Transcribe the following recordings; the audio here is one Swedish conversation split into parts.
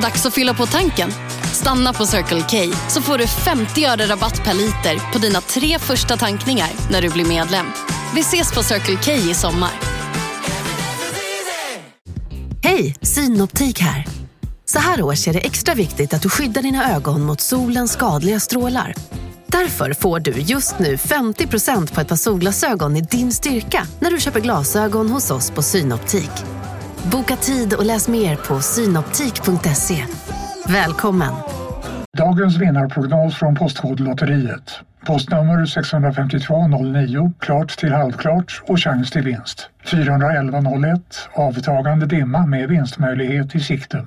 Dags att fylla på tanken. Stanna på Circle K så får du 50 öre rabatt per liter på dina tre första tankningar när du blir medlem. Vi ses på Circle K i sommar. Hej, Synoptik här. Så här års är det extra viktigt att du skyddar dina ögon mot solens skadliga strålar. Därför får du just nu 50% på ett par solglasögon i din styrka när du köper glasögon hos oss på Synoptik. Boka tid och läs mer på synoptik.se. Välkommen! Dagens vinnarprognos från Postkodlotteriet. Postnummer 65209, klart till halvklart och chans till vinst. 41101, avtagande dimma med vinstmöjlighet i sikte.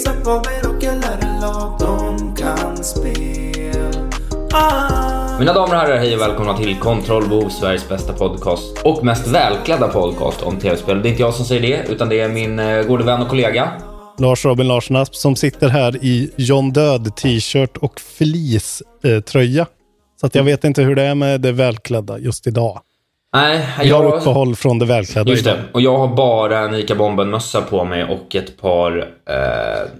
Isak Faber och LRLA De kan spel ah. Mina damer och herrar, hej och välkomna till Kontrollbehov, Sveriges bästa podcast och mest välklädda podcast om tv-spel. Det är inte jag som säger det, utan det är min eh, gode vän och kollega. Lars Robin Larsson Asp som sitter här i John Död t-shirt och fleece-tröja. Så att jag vet inte hur det är med det välklädda just idag. Nej, Vi har jag... uppehåll från det välklädda Just idag. det. Och jag har bara en Ica Bomben-mössa på mig och ett par eh,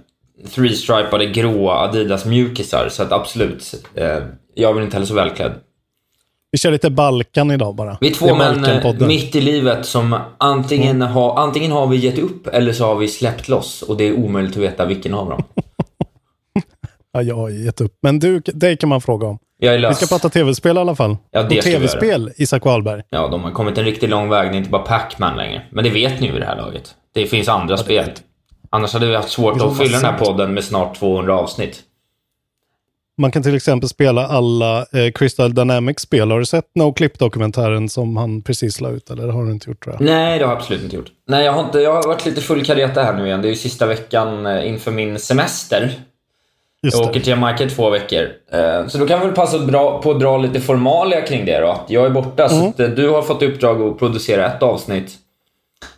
three-stripade gråa Adidas mjukisar. Så att absolut, eh, jag är inte heller så välklädd. Vi kör lite Balkan idag bara. Vi är två män eh, mitt i livet som antingen, har, antingen har vi gett upp eller så har vi släppt loss. Och det är omöjligt att veta vilken av dem. Ja, jag har gett upp. Men du, det kan man fråga om. Jag är Vi lös. ska prata tv-spel i alla fall. Ja, det och vi tv-spel, Isak Wahlberg. Ja, de har kommit en riktigt lång väg. Det är inte bara Pac-Man längre. Men det vet ni ju vid det här laget. Det finns andra spel. Annars hade vi haft svårt Det att fylla den här podden med snart 200 avsnitt. Man kan till exempel spela alla eh, Crystal Dynamics-spel. Har du sett No Clip-dokumentären som han precis la ut? Eller har du inte gjort tror jag? Nej, det har jag absolut inte gjort. Nej, jag har, inte, jag har varit lite full kareta här nu igen. Det är ju sista veckan eh, inför min semester. Just Jag det. åker till Jamaica i två veckor. Eh, Så då kan vi väl passa på att dra lite formalia kring det då. Att jag är borta, så att eh, du har fått uppdrag att producera ett avsnitt.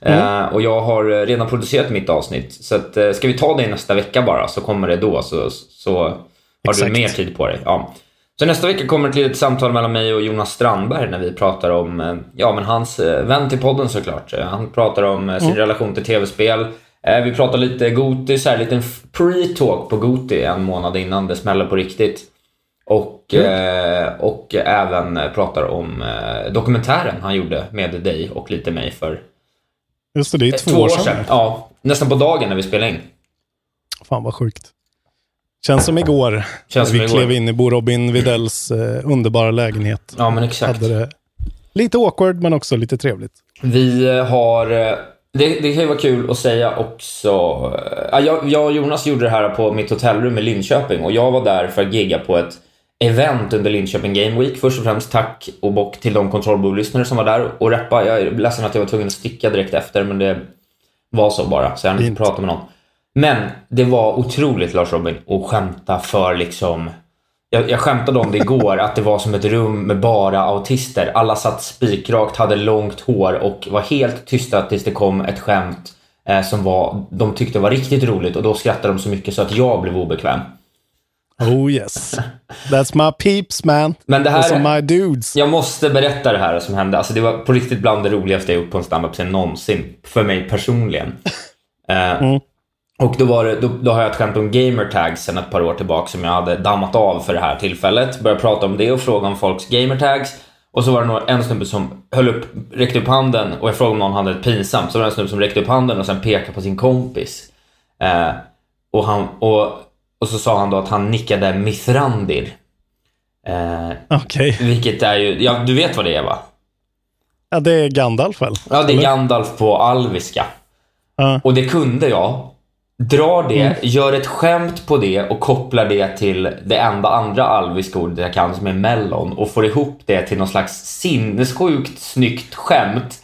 Eh, Och jag har redan producerat mitt avsnitt. Så att, ska vi ta det nästa vecka bara, så kommer det då. Så, så har Exakt. du mer tid på dig. Ja. Så nästa vecka kommer ett litet samtal mellan mig och Jonas Strandberg när vi pratar om, ja men hans vän till podden såklart. Han pratar om sin relation till tv-spel. Eh, Vi pratar lite Goti, så här liten pre-talk på Goti en månad innan det smäller på riktigt. Och, eh, och även pratar om eh, dokumentären han gjorde med dig och lite mig för Just det, det är eh, två, år sedan. Ja, nästan på dagen när vi spelade in. Fan vad sjukt. Känns som igår. Känns som vi igår. klev in i Bo Robin Widells eh, underbara lägenhet. Ja, men exakt. Hade det lite awkward men också lite trevligt. Vi har... Det, det kan ju vara kul att säga också. eh, ja, Jag, jag och Jonas gjorde det här på mitt hotellrum i Linköping och jag var där för att gigga på ett event under Linköping Game Week. Först och främst tack och bock till de kontrollbov-lyssnare som var där och reppa. Jag är ledsen att jag var tvungen att sticka direkt efter men det var så bara. Så jag hann inte prata med någon. Men det var otroligt Lars Robin att skämta för liksom jag, jag skämtade om det igår, att det var som ett rum med bara autister. Alla satt spikrakt, hade långt hår och var helt tysta tills det kom ett skämt eh, som var, de tyckte var riktigt roligt och då skrattade de så mycket så att jag blev obekväm. Oh yes. That's my peeps man. Men det här- Those are my dudes. Jag måste berätta det här som hände. Alltså det var på riktigt bland det roligaste jag gjort på en standup-scen någonsin. För mig personligen. Eh, Och då, var det, då, då har jag ett skämt om gamertags sen ett par år tillbaka som jag hade dammat av för det här tillfället. Började prata om det och fråga om folks gamertags. Och så var det några, en snubbe som höll upp, räckte upp handen och jag frågade om någon hade ett pinsamt. Så var det en snubbe som räckte upp handen och sen pekade på sin kompis. Eh, och, han, och, och så sa han då att han nickade Mithrandir. Eh, Okej. vilket är ju, ja du vet vad det är va? Ja, det är Gandalf väl? Ja, det är Eller? Gandalf på alviska. Ja. Och det kunde jag. Drar det, gör ett skämt på det och kopplar det till det enda andra alviska ordet jag kan som är mellon och får ihop det till någon slags sinnessjukt snyggt skämt.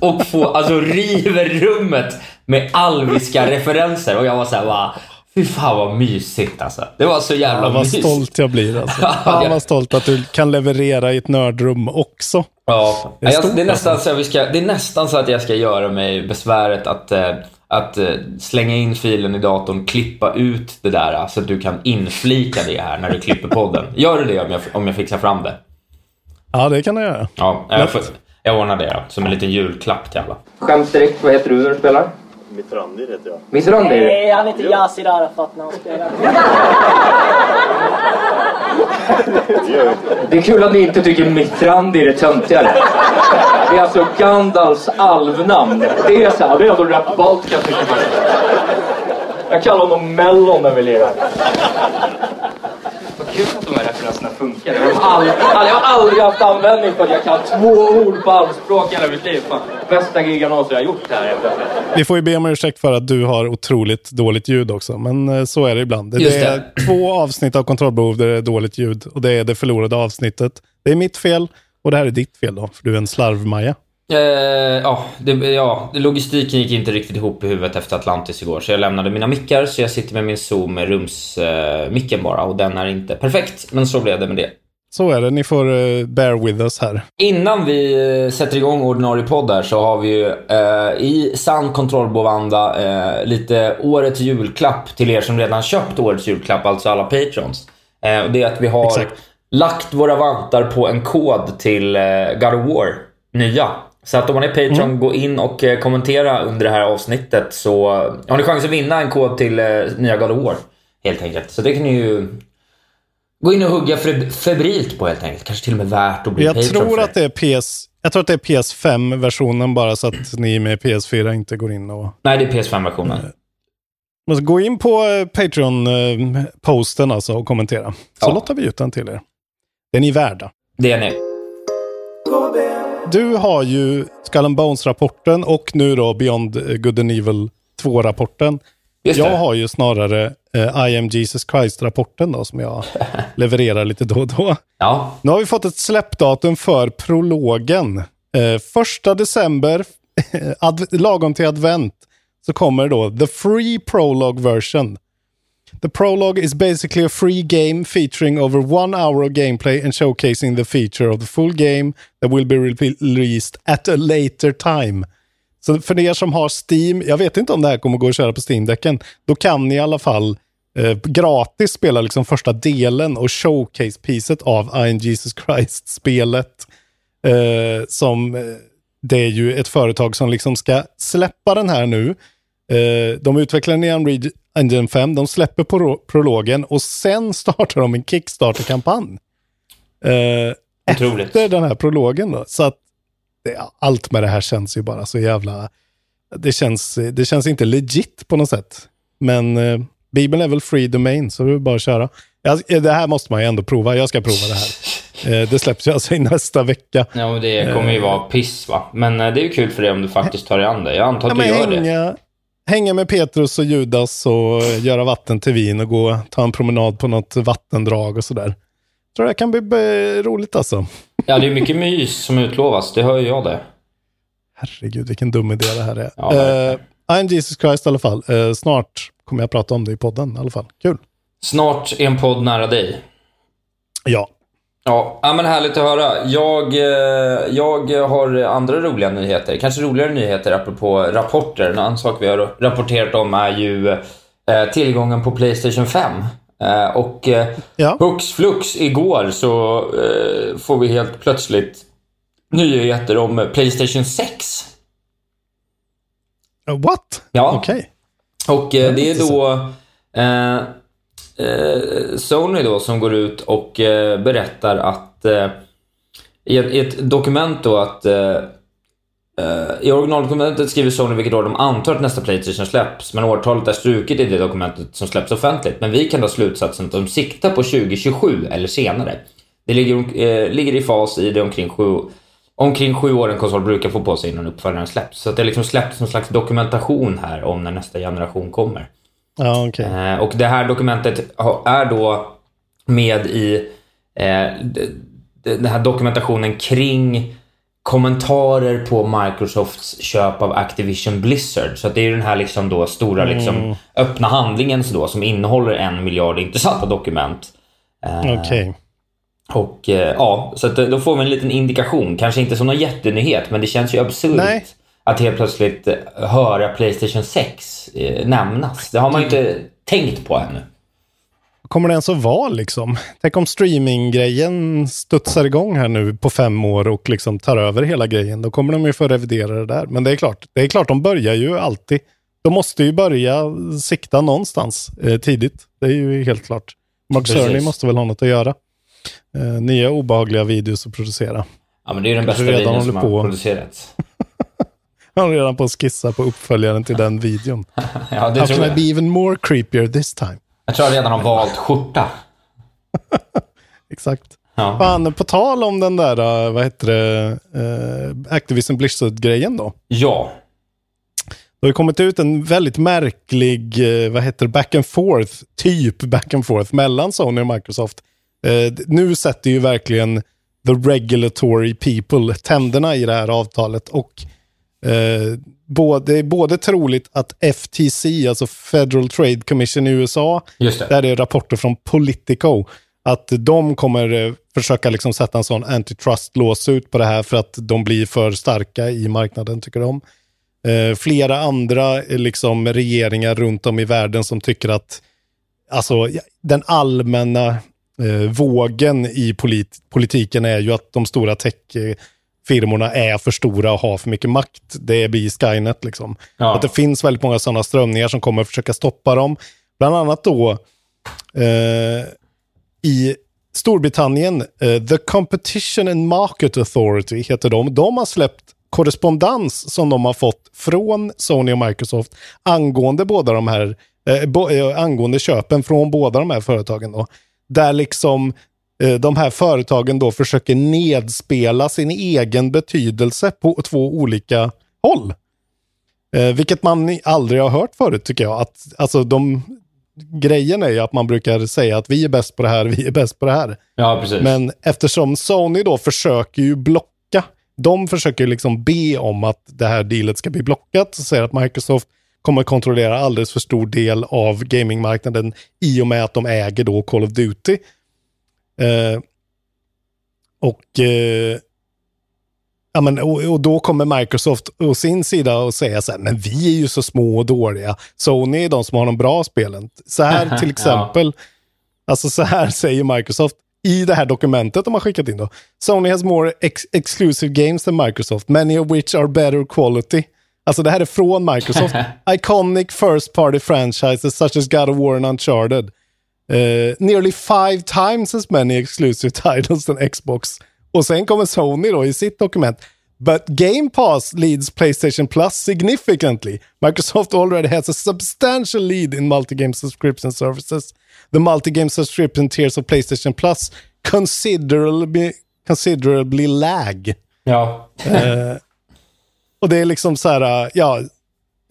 Och få, alltså river rummet med alviska referenser och jag var såhär va Fy fan vad mysigt alltså. Det var så jävla Ja, vad mysigt. stolt jag blir alltså. Fan vad stolt att du kan leverera i ett nördrum också. Ja, Det är jag, det, är nästan alltså. så att vi ska, det är nästan så att jag ska göra mig besväret att, eh, att eh, slänga in filen i datorn, klippa ut det där eh, så att du kan inflika det här när du klipper podden. Gör du det om jag, om jag fixar fram det? Ja, det kan du göra. Ja, jag, får, jag ordnar det då, som en liten julklapp till alla. Skämt direkt, vad heter du när du spelar? Mitrandir heter jag. Mitrandir? Nej, han heter Yasin Arafat när han spelar. Det är kul att ni inte tycker Mittrandi är töntigare. Det är alltså Gandalfs alvnamn. Det är så här, det är ändå rätt ballt kan jag tycka. Jag kallar honom Mellon när vi lirar. Referenserna funkar. Jag har aldrig, jag har aldrig haft användning för att jag kan två ord på allspråk i hela mitt liv. Fan, bästa gigan någonsin jag har gjort det här. Vi får ju be om ursäkt för att du har otroligt dåligt ljud också, men eh, så är det ibland. Det, Just är två avsnitt av Kontrollbehov där det är dåligt ljud och det är det förlorade avsnittet. Det är mitt fel och det här är ditt fel då, för du är en slarvmaja. Eh, ja, det, ja, logistiken gick inte riktigt ihop i huvudet efter Atlantis igår. Så jag lämnade mina mickar, så jag sitter med min Zoom med rumsmicken bara. Och den är inte perfekt, men så blev det med det. Så är det, ni får eh, bear with us här. Innan vi eh, sätter igång ordinarie podd här så har vi ju eh, i sann kontrollbovanda eh, lite årets julklapp till er som redan köpt årets julklapp, alltså alla patrons. Eh, och det är att vi har Exakt. lagt våra vantar på en kod till eh, God of War, nya. Så att om man är Patreon, Mm. gå in och eh, kommentera under det här avsnittet så har ni chans att vinna en kod till eh, nya God War. Helt enkelt. Så det kan ni ju gå in och hugga feb- febrilt på helt enkelt. Kanske till och med värt att bli Jag Patreon tror för att det är PS... Jag tror att det är PS5-versionen bara så att ni med PS4 inte går in och... Nej, det är PS5-versionen. Men så gå in på eh, Patreon-posten alltså och kommentera. Så Ja. lottar vi ut den till er. Det är ni värda. Det är ni. Du har ju Skull Bones-rapporten och nu då Beyond Good and Evil 2-rapporten. Just Jag har ju snarare eh, I am Jesus Christ-rapporten då som jag levererar lite då och då. Ja, Nu har vi fått ett släppdatum för prologen. Eh, första december, lagom till advent, så kommer då the free prologue version. The prologue is basically a free game featuring over one hour of gameplay and showcasing the feature of the full game that will be released at a later time. Så för er som har Steam, jag vet inte om det här kommer gå att köra på Steam-däcken, då kan ni i alla fall eh, gratis spela liksom första delen och showcase-piset av I am Jesus Christ-spelet. Eh, som, eh, det är ju ett företag som liksom ska släppa den här nu. Eh, de utvecklar den Engine 5, de släpper pro prologen och sen startar de en Kickstarter-kampanj. Eh, Otroligt. efter den här prologen då. Så att det, allt med det här känns ju bara så jävla... Det känns, det känns inte legit på något sätt. Men eh, Bibeln är väl free domain, så det är bara att köra. Jag, det här måste man ju ändå prova. Jag ska prova det här. Eh, det släpps ju alltså i nästa vecka. ja men det kommer ju vara piss va. Men eh, det är ju kul för dig om du faktiskt tar dig an det. Jag antar Ja, att du men gör det. Hänga, med Petrus och Judas och göra vatten till vin och gå ta en promenad på något vattendrag och sådär. Tror det kan bli eh, roligt alltså. Ja, det är mycket mys som utlovas. Det hör ju jag det. Herregud, vilken dum idé det här är. Ja, uh, I'm Jesus Christ i alla fall. Eh, snart kommer jag prata om det i podden i alla fall. Kul. Snart en podd nära dig. Ja. Ja, ja, men härligt att höra. Jag, eh, jag har andra roliga nyheter. Kanske roligare nyheter apropå rapporter. En annan sak vi har rapporterat om är ju eh, tillgången på Playstation 5. Eh, och Ja. hux flux igår så får vi helt plötsligt nyheter om Playstation 6. Uh, what? Ja. Okej. Och eh, det är då Eh, Sony då som går ut och eh, berättar att eh, i, ett, i ett dokument då att eh, eh i originaldokumentet skriver Sony vilket år de antar att nästa Playstation släpps, men årtalet är struket i det dokumentet som släpps offentligt. Men vi kan dra slutsatsen att de siktar på 2027 eller senare. Det ligger, eh, ligger i fas i det omkring sju, omkring sju år en konsol brukar få på sig innan uppföljaren släpps. Så att det har liksom släppts någon slags dokumentation här om när nästa generation kommer. Ja, okej. Eh, och det här dokumentet är då med i eh, den här dokumentationen kring kommentarer på Microsofts köp av Activision Blizzard. Så det är den här liksom då stora liksom öppna handlingen så då, som innehåller en miljard intressanta dokument. Eh, Okej. Och eh, ja, så då får vi en liten indikation. Kanske inte som någon jättenyhet, men det känns ju absurt Nej. Att helt plötsligt höra Playstation 6 eh, nämnas. Det har man ju inte tänkt på ännu. Kommer det ens att vara liksom? Tänk om streaminggrejen studsar igång här nu på fem år och liksom tar över hela grejen. Då kommer de ju få revidera det där. Men det är klart, det är klart de börjar ju alltid. De måste ju börja sikta någonstans eh, tidigt. Det är ju helt klart. Mark. Cerny måste väl ha något att göra. Eh, nya obehagliga videos att producera. Ja, men det är ju den bästa videon som på. har producerats. Han redan på att skissa på uppföljaren till den videon. Ja, det How can I be even more creepier this time? Jag tror jag redan har valt skjorta. Exakt. Ja. Fan, på tal om den där, eh, vad heter det, uh, Activision Blizzard-grejen då. ja. Det har ju kommit ut en väldigt märklig, eh, vad heter det, back and forth, typ back and forth mellan Sony och Microsoft. Eh, nu sätter ju verkligen the regulatory people tänderna i det här avtalet och eh, både, det är både troligt att FTC, alltså Federal Trade Commission i USA, det. där det är rapporter från Politico, att de kommer eh, försöka liksom sätta en sån antitrust-låsut på det här för att de blir för starka i marknaden, tycker de. Eh, flera andra eh, liksom, regeringar runt om i världen som tycker att alltså, den allmänna eh, vågen i polit politiken är ju att de stora techfirmorna är för stora och har för mycket makt. Det blir Skynet liksom. Ja. Att det finns väldigt många sådana strömningar som kommer att försöka stoppa dem. Bland annat då eh, i Storbritannien, eh, The Competition and Market Authority heter de. De har släppt korrespondens som de har fått från Sony och Microsoft angående båda de här, eh, bo, eh, angående köpen från båda de här företagen då. Där liksom de här företagen då försöker nedspela sin egen betydelse på två olika håll. Eh, vilket man aldrig har hört förut tycker jag. Att, alltså de, grejen är ju att man brukar säga att vi är bäst på det här, vi är bäst på det här. Ja, precis. Men eftersom Sony då försöker ju blocka, de försöker liksom be om att det här dealet ska bli blockat, så säger att Microsoft kommer kontrollera alldeles för stor del av gamingmarknaden i och med att de äger då Call of Duty. Eh, och, eh, ja, men, och, och då kommer Microsoft å sin sida och säga så här, men vi är ju så små och dåliga. Sony är de som har de bra spelen. Så här till Ja. exempel, alltså så här säger Microsoft i det här dokumentet de har skickat in då. Sony has more ex exclusive games than Microsoft, many of which are better quality. Alltså det här är från Microsoft. Iconic first party franchises such as God of War and Uncharted. Eh, nearly five times as many exclusive titles than Xbox. Och sen kommer Sony då i sitt dokument. But Game Pass leads Playstation Plus significantly. Microsoft already has a substantial lead in multi-game subscription services. The multi-game subscription tiers of Playstation Plus considerably, considerably lag. Ja. Och det är liksom så här, ja,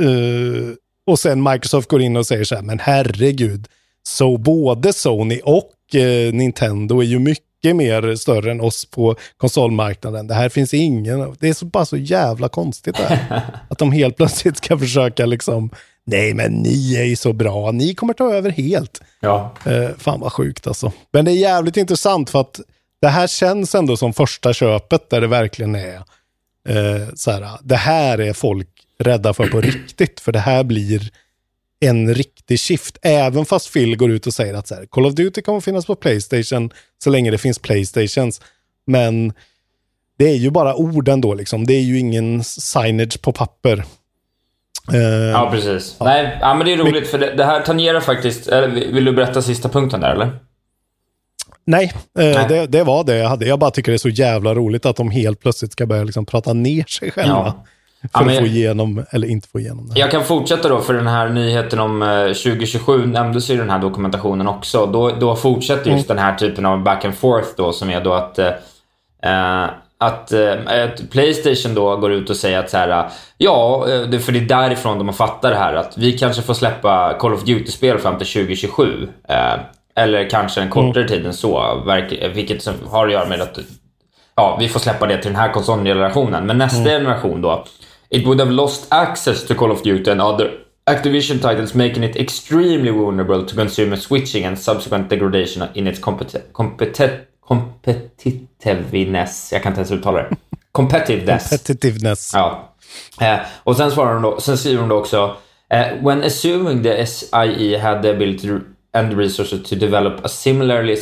eh, och sen Microsoft går in och säger så här, men herregud, så både Sony och eh, Nintendo är ju mycket mer större än oss på konsolmarknaden. Det här finns ingen, det är så, bara så jävla konstigt det här. att de helt plötsligt ska försöka liksom, nej men ni är ju så bra, ni kommer ta över helt. ja. Eh, fan vad sjukt alltså. Men det är jävligt intressant för att det här känns ändå som första köpet där det verkligen är eh, så här, det här är folk rädda för på riktigt, för det här blir en riktig shift. Även fast Phil går ut och säger att så här, Call of Duty kommer finnas på Playstation så länge det finns Playstations. Men det är ju bara ord ändå, liksom. det är ju ingen signage på papper. Eh, ja, precis. Nej, ja, men det är roligt för det, det här tangerar faktiskt... Eller, vill du berätta sista punkten där, eller? Nej, eh, Nej. Det, det var det jag hade. Jag bara tycker det är så jävla roligt att de helt plötsligt ska börja liksom prata ner sig själva. Ja. För Ja, att men- få igenom, eller inte få igenom det. Jag kan fortsätta då, för den här nyheten om eh, 2027 nämndes ju i den här dokumentationen också. Då, då fortsätter just den här typen av back and forth då, som är då att, eh, eh, att, eh, att Playstation då går ut och säger att så här, eh, ja, eh, för det är därifrån de har fattat det här, att vi kanske får släppa Call of Duty-spel fram till 2027. Eh, eller kanske en kortare tid än så, vilket har att göra med att ja, vi får släppa det till den här konsolgenerationen. Men nästa generation då. It would have lost access to Call of Duty and other Activision titles making it extremely vulnerable to consumer switching and subsequent degradation in its competi- competi- competitiveness. Jag kan inte ens uttala det. Competitiveness. Competitiveness. Ja. Eh, och sen, svarar hon då, sen skriver hon då också eh, When assuming the SIE had the ability and resources to develop a similarly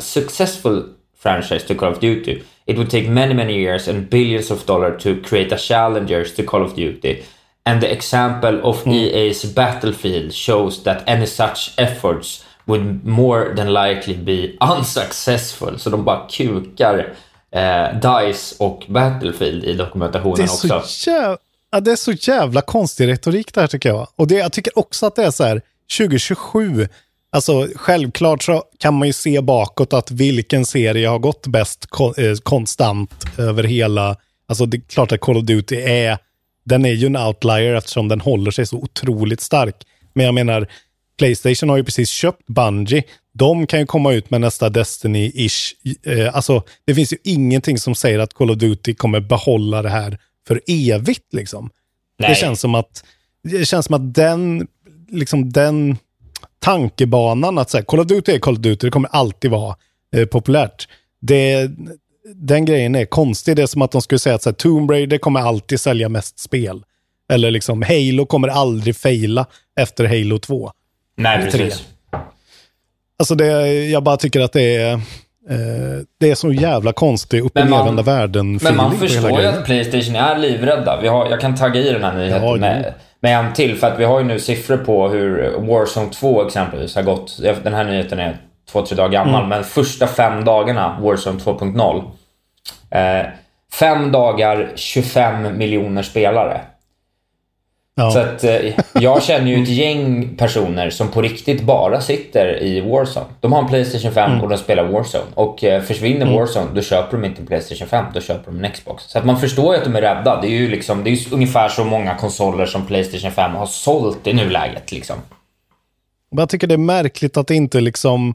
successful franchise to Call of Duty it would take many many years and billions of dollars to create a challengers to Call of Duty and the example of EA's Battlefield shows that any such efforts would more than likely be unsuccessful. Så de bara kukar eh, DICE och Battlefield i dokumentationen Det också. jävla, ja, det är så jävla konstig retorik det här tycker jag. Och det, jag tycker också att det är så här, 2027, alltså självklart så kan man ju se bakåt att vilken serie har gått bäst ko- eh, konstant över hela, alltså det är klart att Call of Duty är, den är ju en outlier eftersom den håller sig så otroligt stark. Men jag menar, Playstation har ju precis köpt Bungie. De kan ju komma ut med nästa Destiny-ish. Eh, alltså, det finns ju ingenting som säger att Call of Duty kommer behålla det här för evigt. Liksom. Nej. Det känns som att, det känns som att den, liksom den tankebanan att så här, Call of Duty är Call of Duty, det kommer alltid vara eh, populärt. Det, den grejen är konstig. Det är som att de skulle säga att så här, Tomb Raider kommer alltid sälja mest spel. Eller liksom Halo kommer aldrig faila efter Halo 2. Nej, precis. Alltså det, jag bara tycker att det är, eh, det är så jävla konstig upp och nervända världen Men man förstår ju att Playstation är livrädda. Vi har, jag kan tagga i den här nyheten Ja, med, med en till. För att vi har ju nu siffror på hur Warzone 2 exempelvis har gått. Den här nyheten är två, tre dagar gammal. Mm. Men första fem dagarna, Warzone 2.0. Eh, fem dagar, 25 miljoner spelare. Ja. Så att, eh, jag känner ju ett gäng personer som på riktigt bara sitter i Warzone. De har en Playstation 5 Mm. och de spelar Warzone. Och eh, försvinner Warzone, då köper de inte en Playstation 5, då köper de en Xbox. Så att man förstår ju att de är rädda. Det är ju liksom, det är ju ungefär så många konsoler som Playstation 5 har sålt i nuläget. Liksom. Jag tycker det är märkligt att inte liksom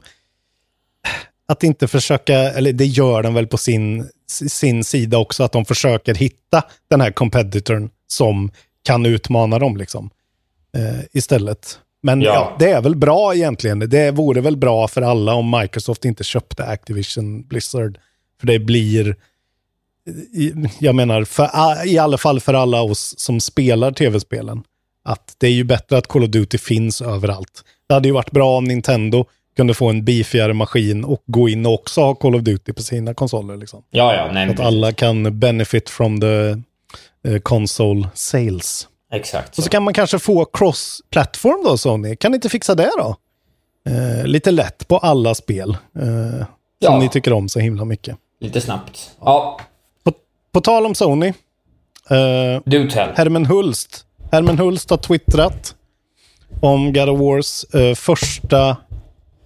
att inte försöka, eller det gör den väl på sin, sin sida också, att de försöker hitta den här competitorn som kan utmana dem liksom. Eh, istället. Men Ja. ja. det är väl bra egentligen. Det vore väl bra för alla om Microsoft inte köpte Activision Blizzard. För det blir, jag menar, för, i alla fall för alla oss som spelar tv-spelen, att det är ju bättre att Call of Duty finns överallt. Det hade ju varit bra om Nintendo kunde få en beefigare maskin och gå in och också ha Call of Duty på sina konsoler. Liksom. Ja, ja, nej, att alla kan benefit from the console sales. Exakt. Och Så. så kan man kanske få cross-platform då, Sony. Kan ni inte fixa det då? Eh, lite lätt på alla spel. Eh, Ja. Som ni tycker om så himla mycket. Lite snabbt. Ja, På, på tal om Sony. Eh, do tell. Hermen Hulst. Hermen Hulst har twittrat om God of Wars eh, första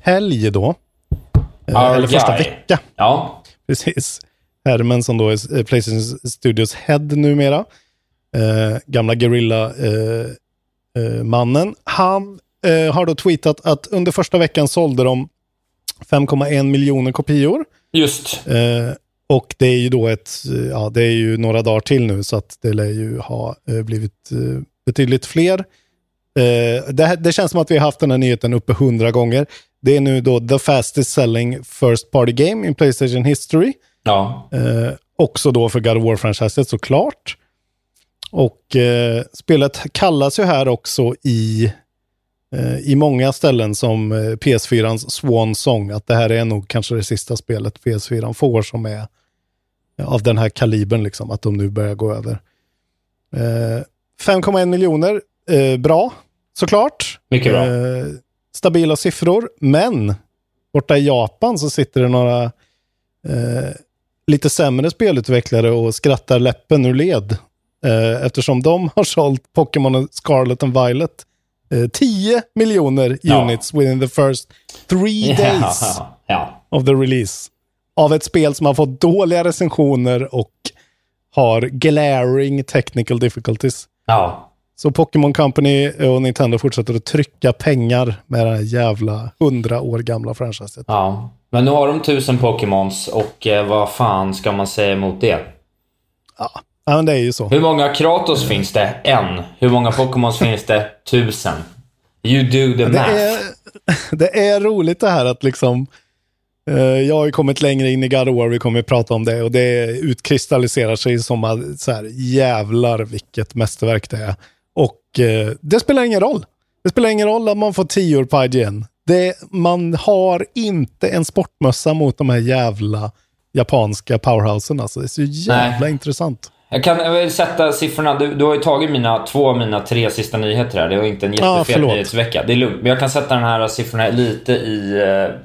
helg då. Eh, eller första guy. vecka. Ja, Precis. Hermen som då är eh, Playstation Studios head numera. Eh, gamla Guerrilla-mannen. Han eh, har då tweetat att under första veckan sålde de 5,1 miljoner kopior. just. Eh, och det är ju då ett, eh, ja det är ju några dagar till nu så att det lär ju ha eh, blivit eh, betydligt fler. Eh, det, det känns som att vi har haft den här nyheten uppe hundra gånger. Det är nu då the fastest selling first party game in Playstation history. Ja, Eh, också då för God of War-franchiset såklart. Och eh, spelet kallas ju här också i, eh, i många ställen som eh, PS4ans Swan Song. Att det här är nog kanske det sista spelet PS4 får som är eh, av den här kalibern, liksom, att de nu börjar gå över. Eh, 5,1 miljoner, eh, bra såklart. mycket bra. Stabila siffror, men borta i Japan så sitter det några eh, lite sämre spelutvecklare och skrattar läppen ur led. Eh, eftersom de har sålt Pokémon Scarlet and Violet eh, 10 miljoner Ja. units within the first three days Ja, ja. of the release. Av ett spel som har fått dåliga recensioner och har glaring technical difficulties. ja. Så Pokémon Company och Nintendo fortsätter att trycka pengar med det här jävla hundra år gamla franchiset. Ja, Men nu har de tusen Pokémons och eh, vad fan ska man säga emot det? Ja, men det är ju så. Hur många Kratos finns det? En. Hur många Pokémons finns det? Tusen. You do the Det math. är, det är roligt det här att liksom... eh, jag har ju kommit längre in i God of War, vi kommer att prata om det. Och det utkristalliserar sig som att så här, jävlar vilket mästerverk det är. Och eh, det spelar ingen roll. Det spelar ingen roll att man får tior på IGN. Det, man har inte en sportmössa mot de här jävla japanska powerhousen. Alltså. Det är så jävla Nej. intressant. Jag kan jag sätta siffrorna. Du, du har ju tagit mina, två av mina tre sista nyheter här. Det var inte en jättefet förlåt. nyhetsvecka. Det är lugnt. Men jag kan sätta den här siffrorna lite i eh,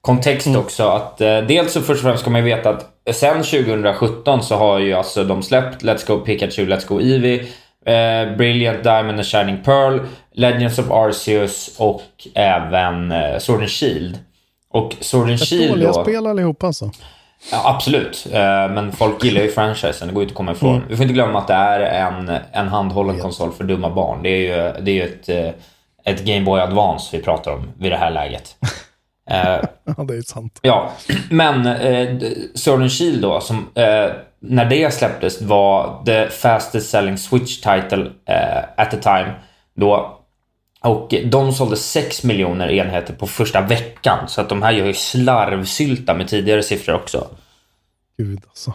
kontext Mm. också. Att, eh, dels så först och främst ska man ju veta att sen 2017 så har ju alltså de släppt Let's Go Pikachu, Let's Go Eevee, eh, Brilliant Diamond and Shining Pearl, Legends of Arceus och även eh, Sword and Shield. Och Sword and Shield dåliga då... spel allihopa alltså. Ja, absolut, Eh, men folk gillar ju franchisen, det går ju inte att komma ifrån. Mm. Vi får inte glömma att det är en, en handhållen konsol för dumma barn. Det är ju, det är ju ett, eh, ett Game Boy Advance vi pratar om vid det här läget. Eh, Ja, det är sant. Ja, men eh, and Shield då, som eh, när det släpptes var the fastest selling Switch title eh, at the time. Då. Och de sålde 6 miljoner enheter på första veckan. Så att de här gör ju slarvsylta med tidigare siffror också. Gud alltså.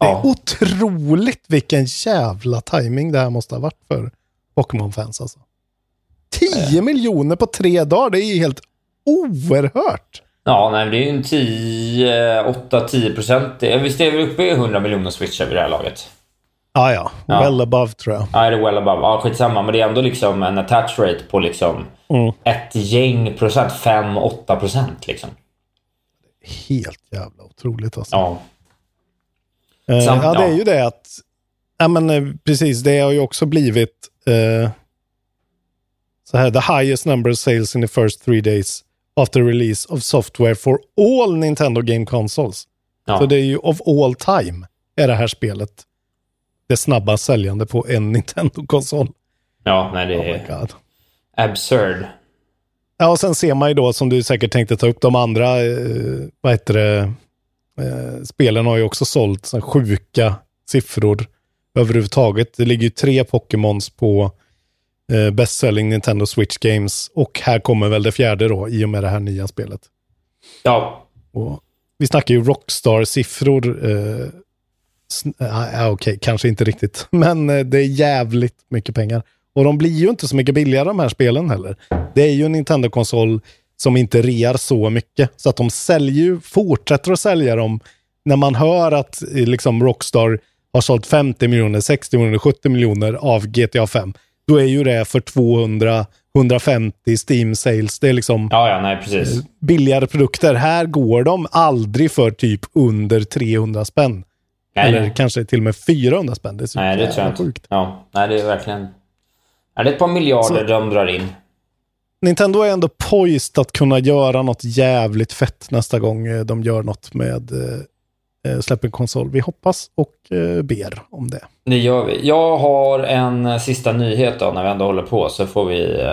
Det är Ja. otroligt vilken jävla timing det här måste ha varit för Pokémon-fans alltså. 10 miljoner på tre dagar, det är ju helt oerhört. Ja, nej, det är ju en 10, 8-10 procent. Visst är vi uppe i 100 miljoner switchar vid det här laget? Ah, ja, Ja. well above tror jag. Ja, är det well above? Ja, skitsamma. Men det är ändå liksom en attach rate på liksom Mm. ett gäng procent. 5-8 procent liksom. Helt jävla otroligt alltså. Ja. Eh, Sam- ja, det är ju det att, ja men eh, precis, det har ju också blivit eh, så här, the highest number of sales in the first three days after release of software for all Nintendo game consoles. Ja. Så det är ju of all time är det här spelet det snabbast säljande på en Nintendo-konsol. ja, nej det Oh är absurd. Ja, och sen ser man ju då, som du säkert tänkte ta upp, de andra, eh, vad heter det, eh, spelen har ju också sålt så sjuka siffror överhuvudtaget. Det ligger ju tre Pokémons på eh, best selling Nintendo Switch Games och här kommer väl det fjärde då, i och med det här nya spelet. Ja, Och vi snackar ju Rockstar-siffror. Eh, ja, ja, Okej, kanske inte riktigt, men eh, det är jävligt mycket pengar. Och de blir ju inte så mycket billigare de här spelen heller. Det är ju en Nintendo-konsol som inte rear så mycket. Så att de säljer ju, fortsätter att sälja dem. När man hör att eh, liksom Rockstar har sålt 50 miljoner, 60 miljoner, 70 miljoner av GTA 5. Då är ju det för 200, 150 Steam sales. Det är liksom ja, ja nej precis. billigare produkter. Här går de aldrig för typ under 300 spänn. Nej, Eller nej. kanske till och med 400 spänn. Det är Nej, det tror jag inte. Ja, nej det är verkligen... Ja, det är ett par miljarder Så- de drar in. Nintendo är ändå poised att kunna göra något jävligt fett nästa gång eh, de gör något med eh, eh, släpper en konsol. Vi hoppas och eh, ber om det. Det gör vi. Jag har en eh, sista nyhet då när vi ändå håller på så får vi... eh,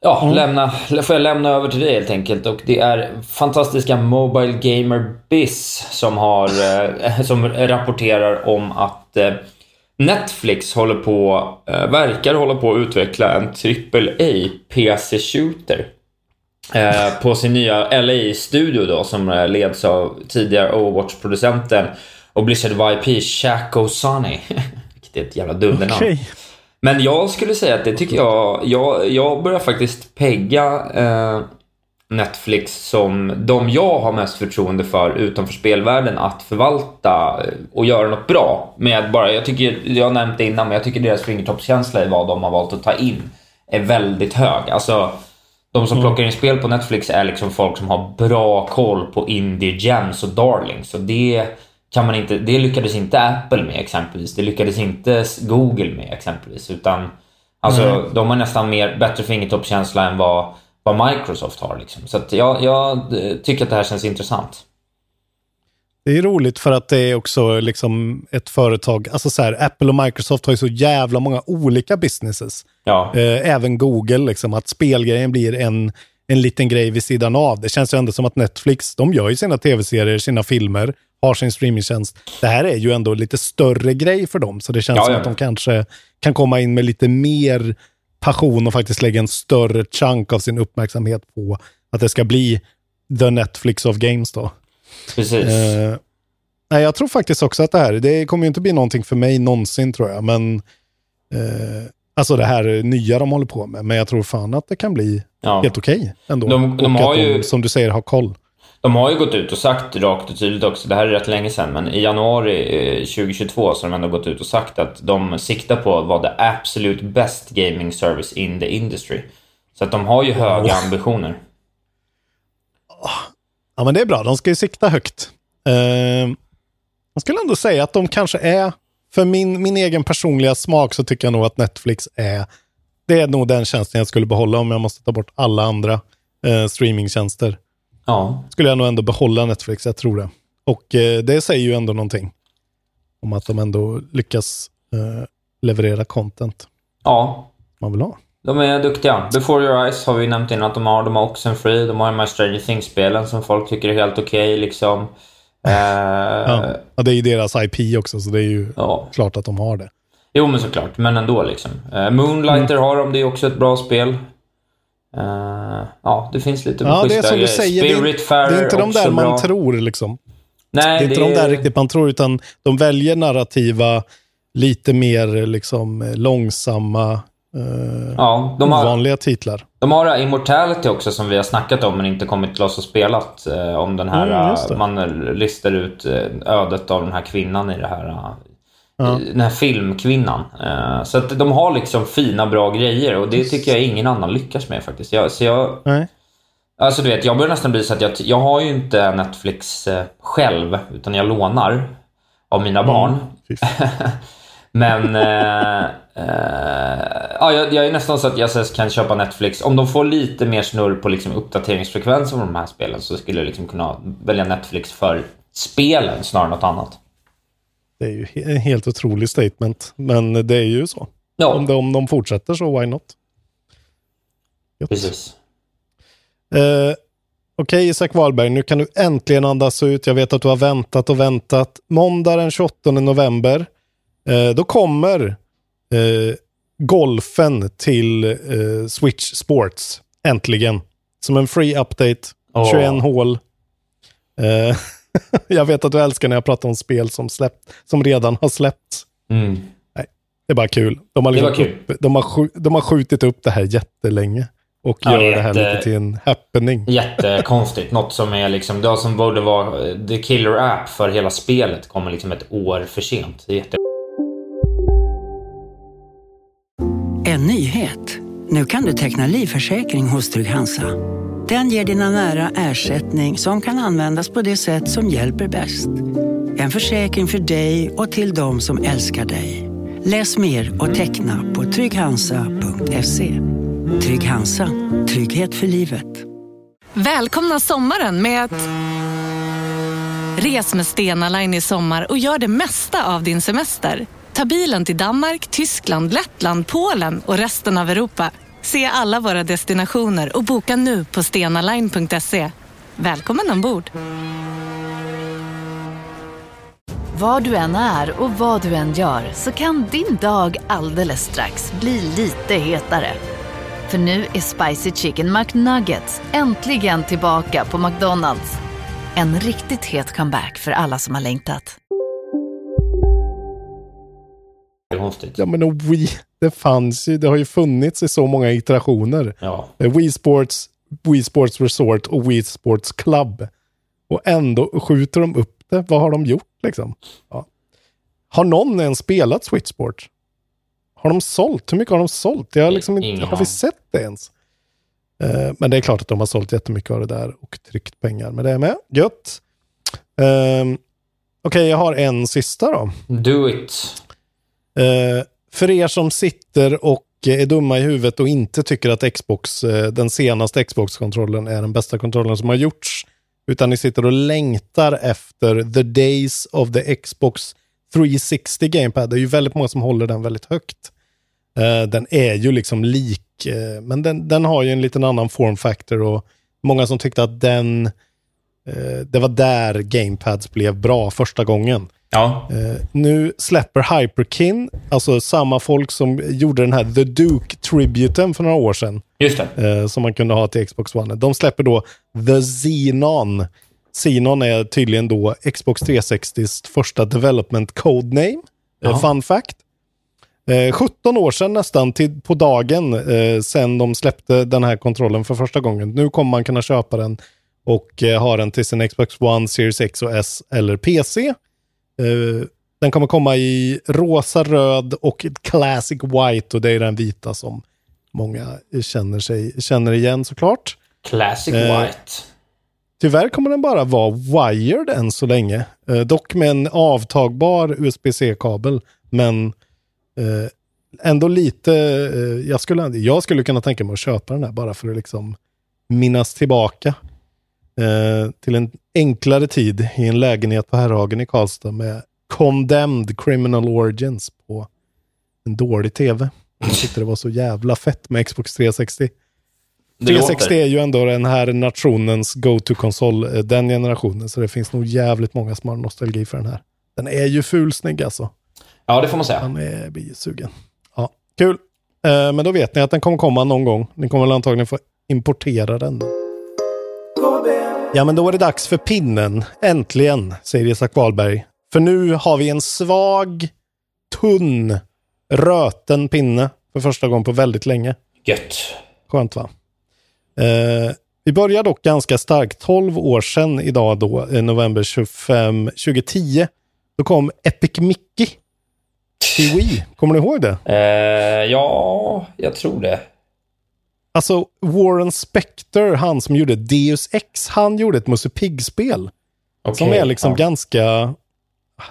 Ja, Mm. lämna, får jag lämna över till dig helt enkelt. Och det är fantastiska Mobile Gamer Biz som, har, eh, som rapporterar om att eh, Netflix håller på, eh, verkar hålla på att utveckla en AAA PC-shooter. Eh, på sin nya LA-studio då som eh, leds av tidigare Overwatch-producenten och Blizzard YP Shaco Sony. Vilket är ett jävla dundernamn. Okej. Men jag skulle säga att det tycker jag, jag, jag börjar faktiskt pegga eh, Netflix som de jag har mest förtroende för utanför spelvärlden att förvalta eh, och göra något bra med bara, jag tycker, jag har nämnt det innan, men jag tycker deras fingertoppskänsla i vad de har valt att ta in är väldigt hög. Alltså, de som plockar in spel på Netflix är liksom folk som har bra koll på indie gems och darlings. Så det kan man inte, det lyckades inte Apple med exempelvis. Det lyckades inte Google med exempelvis. Utan alltså, de har nästan mer, bättre fingertoppskänsla än vad, vad Microsoft har. Liksom. Så jag, jag eh, tycker att det här känns intressant. Det är roligt för att det är också liksom ett företag, alltså så här, Apple och Microsoft har ju så jävla många olika businesses. Ja, Eh, även Google, liksom, att spelgrejen blir en, en liten grej vid sidan av. Det känns ju ändå som att Netflix, de gör ju sina tv-serier, sina filmer, har sin streamingtjänst. Det här är ju ändå lite större grej för dem, så det känns Ja, som ja. att de kanske kan komma in med lite mer passion och faktiskt lägga en större chunk av sin uppmärksamhet på att det ska bli the Netflix of games då. Precis. Eh, nej, jag tror faktiskt också att det här, det kommer ju inte bli någonting för mig någonsin tror jag, men eh, alltså det här nya de håller på med, men jag tror fan att det kan bli Ja. helt okej ändå. De- de har de, ju- som du säger, har koll. De har ju gått ut och sagt rakt och tydligt också, det här är rätt länge sedan, men i januari eh, 2022 så har de ändå gått ut och sagt att de siktar på att vara the absolute best gaming service in the industry. Så att de har ju höga ambitioner. Ja, men det är bra. De ska ju sikta högt. Eh, jag skulle ändå säga att de kanske är, för min, min egen personliga smak så tycker jag nog att Netflix är, det är nog den tjänsten jag skulle behålla om jag måste ta bort alla andra eh, streamingtjänster. Ja, Skulle jag nog ändå behålla Netflix, jag tror det. Och eh, det säger ju ändå någonting om att de ändå lyckas eh, leverera content ja. man vill ha. De är duktiga. Before your eyes har vi nämnt innan att de har. De har Oxenfree, de har de här Stranger Things-spelen som folk tycker är helt okej liksom. Eh, Ja. ja, det är ju deras IP också, så det är ju ja. klart att de har det. Jo, men såklart. Men ändå liksom. Eh, Moonlighter Mm. har de, det är också ett bra spel. Eh, ja, det finns lite Ja, det är som du grejer. säger, det är, det är inte de där man bra. tror liksom. Nej, det är inte de där riktigt man tror, utan de väljer narrativa, lite mer liksom långsamma, eh, Ja, de har, ovanliga titlar. de har Immortality också som vi har snackat om men inte kommit till oss och spelat. Eh, om den här, Mm, man listar ut eh, ödet av den här kvinnan i det här. eh, Ja. Den här filmkvinnan. Så att de har liksom fina, bra grejer och det tycker jag ingen annan lyckas med faktiskt. Jag, så jag, Nej. Alltså du vet, jag börjar nästan bli så att jag, jag har ju inte Netflix själv, utan jag lånar av mina barn. Fy fan. Men eh, eh, ja, jag, jag är nästan så att jag kan köpa Netflix. Om de får lite mer snurr på liksom uppdateringsfrekvens av de här spelen så skulle jag liksom kunna välja Netflix för spelen snarare än något annat. Det är ju en helt otrolig statement, men det är ju så. Ja, Om, de, om de fortsätter så, why not? Gött. precis. Eh, Okej, Isak Wahlberg, nu kan du äntligen andas ut. Jag vet att du har väntat och väntat. Måndag den 28 november, eh, då kommer eh, golfen till eh, Switch Sports. Äntligen. Som en free update. Åh. 21 hål. Eh, jag vet att du älskar när jag pratar om spel som, släppt, som redan har släppts. Mm. Det är bara kul. De har, liksom kul. Upp, de, har de har skjutit upp det här jättelänge. Och Ja, gör det det här jätte- lite till en happening. Jättekonstigt. Något som är liksom, det som borde vara eh, the killer app för hela spelet kommer liksom ett år för sent. Det är jätte... En nyhet. Nu kan du teckna livförsäkring hos Trygg-Hansa. Den ger dina nära ersättning som kan användas på det sätt som hjälper bäst. En försäkring för dig och till de som älskar dig. Läs mer och teckna på trygghansa.se. Trygg Hansa. Trygghet för livet. Välkomna sommaren med att... Res med Stena Line i sommar och gör det mesta av din semester. Ta bilen till Danmark, Tyskland, Lettland, Polen och resten av Europa. Se alla våra destinationer och boka nu på stenaline.se. Välkommen ombord! Var du än är och vad du än gör så kan din dag alldeles strax bli lite hetare. För nu är Spicy Chicken McNuggets äntligen tillbaka på McDonalds. En riktigt het comeback för alla som har längtat konstigt. Ja, men och Wii, det fanns ju, det har ju funnits i så många iterationer. Ja. Eh, Wii Sports, Wii Sports Resort och Wii Sports Club. Och ändå skjuter de upp det. Vad har de gjort liksom? Ja. Har någon ens spelat Switch Sport? Har de sålt? Hur mycket har de sålt? Jag har, liksom inte, har vi sett det ens? Eh, men det är klart att de har sålt jättemycket av det där och tryckt pengar med det med. Gött. Um, Okej, jag har en sista då. Do it. Eh, för er som sitter och är dumma i huvudet och inte tycker att Xbox, eh, den senaste Xbox-kontrollen är den bästa kontrollen som har gjorts, utan ni sitter och längtar efter the days of the Xbox 360 Gamepad. Det är ju väldigt många som håller den väldigt högt. Eh, den är ju liksom lik, men den, den har ju en liten annan form factor och många som tyckte att den, det var där gamepads blev bra första gången. Ja. Eh, nu släpper Hyperkin, alltså samma folk som gjorde den här The Duke-tributen för några år sedan. Just. Eh, som man kunde ha till Xbox One. De släpper då The Xenon. Xenon är tydligen då Xbox 360s första development codename. Eh, Ja. fun fact. Eh, 17 år sedan nästan till, på dagen eh, sen de släppte den här kontrollen för första gången. Nu kommer man kunna köpa den och eh, ha den till sin Xbox One, Series X och S eller PC. Eh, den kommer komma i rosa, röd och classic white och det är den vita som många känner, sig, känner igen såklart. Classic Eh, White. Tyvärr kommer den bara vara wired än så länge. Eh, dock med en avtagbar USB-C-kabel. Men eh, ändå lite, eh, jag, skulle, jag skulle kunna tänka mig att köpa den här bara för att liksom minnas tillbaka eh, till en enklare tid i en lägenhet på Herrhagen i Karlstad med Condemned Criminal Origins på en dålig tv. Jag tyckte det var så jävla fett med Xbox 360. Det 360 låter. är ju ändå den här nationens go-to-konsol, eh, den generationen. Så det finns nog jävligt många som har nostalgi för den här. Den är ju fulsnygg alltså. Ja, det får man säga. Man är, blir sugen. Ja, kul. Eh, men då vet ni att den kommer komma någon gång. Ni kommer väl antagligen få importera den. Ja, men då är det dags för pinnen. Äntligen, säger Isak Wahlberg. För nu har vi en svag, tunn, röten pinne för första gången på väldigt länge. Gött. Skönt va? Eh, vi börjar dock ganska starkt. 12 år sedan idag då, eh, november 25, 2010. Då kom Epic Mickey till Wii. Kommer ni ihåg det? Eh, ja, jag tror det. Alltså Warren Spector, han som gjorde Deus Ex, han gjorde ett Musse Pigg-spel. som Okej, är liksom ja. ganska...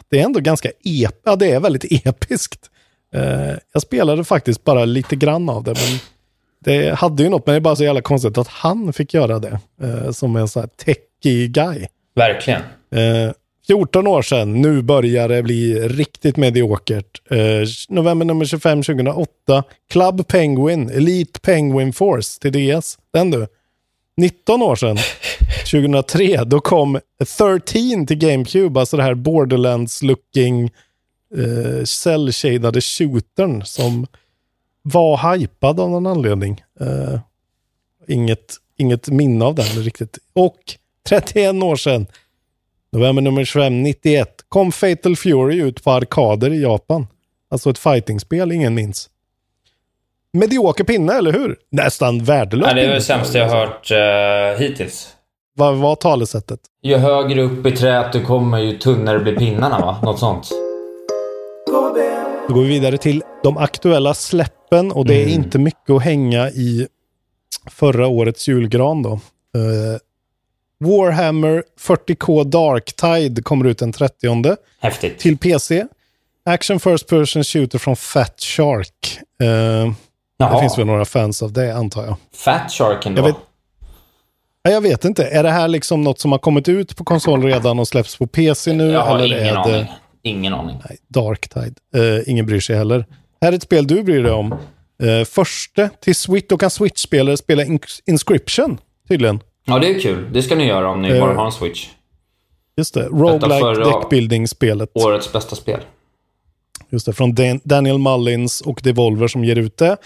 Det är ändå ganska ep ja, det är väldigt episkt. Eh, jag spelade faktiskt bara lite grann av det, men det hade ju något, men det är bara så jävla konstigt att han fick göra det. Eh, som en sån här techie guy. Verkligen. Eh, 14 år sedan, nu börjar det bli riktigt mediokert. Eh, november nummer 25 2008, Club Penguin, Elite Penguin Force till DS. Den du. 19 år sedan, 2003, då kom 13 till GameCube, alltså det här Borderlands-looking eh, cell-shadade shootern som var hypad av någon anledning. Eh, inget, inget minne av den riktigt. Och 31 år sedan, november nummer 25, 91, kom Fatal Fury ut på arkader i Japan. Alltså ett fightingspel, ingen minns. Medioker pinne, eller hur? Nästan värdelös Ja, det är det sämsta jag har hört eh, hittills. Vad var talesättet? Ju högre upp i träet du kommer, ju tunnare blir pinnarna, va? Något sånt. Då går vi vidare till de aktuella släppen och det är Mm. inte mycket att hänga i förra årets julgran då. Eh, Warhammer 40K Darktide kommer ut den 30 Häftigt. till PC. Action First Person Shooter från Fat Shark. Eh, det finns väl några fans av det antar jag. Fat Sharken då? Jag vet, Ja, jag vet inte. Är det här liksom något som har kommit ut på konsol redan och släpps på PC nu? jag har eller ingen är aning. det Ingen aning. Nej, Darktide? Eh, ingen bryr sig heller. Här är ett spel du bryr dig om. Eh, förste till Switch, då kan Switch-spelare spela Ins- Inscription, tydligen. Ja, det är kul. Det ska ni göra om ni Eh, bara har en Switch. Just det, roguelike deckbuilding-spelet. Årets bästa spel. Just det, från Dan- Daniel Mullins och Devolver som ger ut det.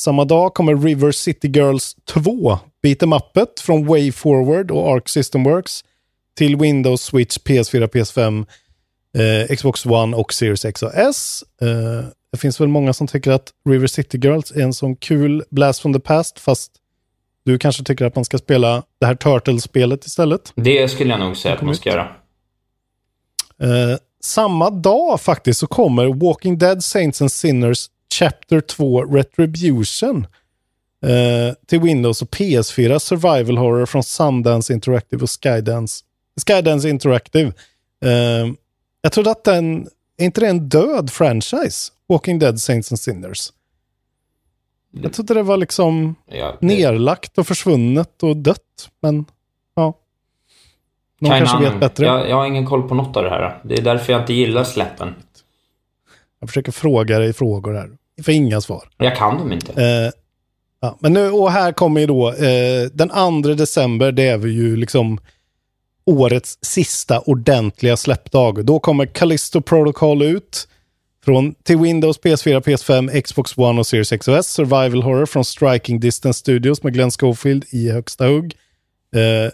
Samma dag kommer River City Girls 2, Beat em Upet från Way Forward och Arc System Works till Windows, Switch, PS4, PS5, eh, Xbox One och Series X och S. Eh, det finns väl många som tycker att River City Girls är en sån kul blast from the past, fast du kanske tycker att man ska spela det här Turtles-spelet istället. Det skulle jag nog säga att man ska göra. Eh, samma dag faktiskt så kommer Walking Dead Saints and Sinners Chapter 2 Retribution eh, till Windows och PS4 Survival Horror från Sundance Interactive och Skydance, Skydance Interactive. Eh, jag trodde att den, är inte det en död franchise? Walking Dead Saints and Sinners. Jag trodde det var liksom Ja, det- nerlagt och försvunnet och dött. Men ja. Någon Keine kanske vet bättre. Jag, jag har ingen koll på något av det här. Det är därför jag inte gillar släppen. Jag försöker fråga dig frågor här. för inga svar. Jag kan dem inte. Eh, ja, men nu, och här kommer ju då, eh, den 2 december, det är vi ju liksom årets sista ordentliga släppdag. Då kommer Callisto Protocol ut. Från, till Windows, PS4, PS5, Xbox One och Series XOS. Survival Horror från Striking Distance Studios med Glenn Schofield i högsta hugg. Eh,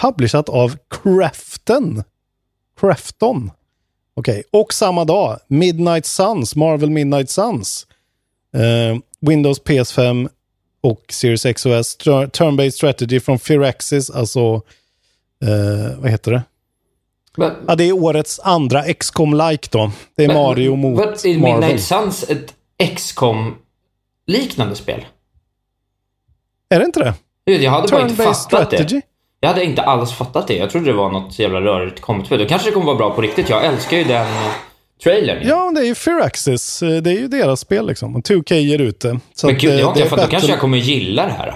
publishat av Crafton. Crafton. Okej, och samma dag, Midnight Suns, Marvel Midnight Suns. Eh, Windows, PS5 och Series XOS. Turn-based strategy från Firaxis, alltså, eh, vad heter det? Men, Ja, det är årets andra XCOM-like då. Det är men- Mario mot vad- Är Marvel. Midnight Suns ett XCOM-liknande spel? Är det inte det? Jag hade bara inte fattat strategy. det. Jag hade inte alls fattat det. Jag trodde det var något jävla rörigt kommit-spel. Då kanske det kommer vara bra på riktigt. Jag älskar ju den eh, trailern. ju. Ja, det är ju Firaxis. Eh, Det är ju deras spel liksom. Och 2K ger ut det. Så Men gud, eh, det har inte jag fattat. Då kanske jag kommer gilla det här.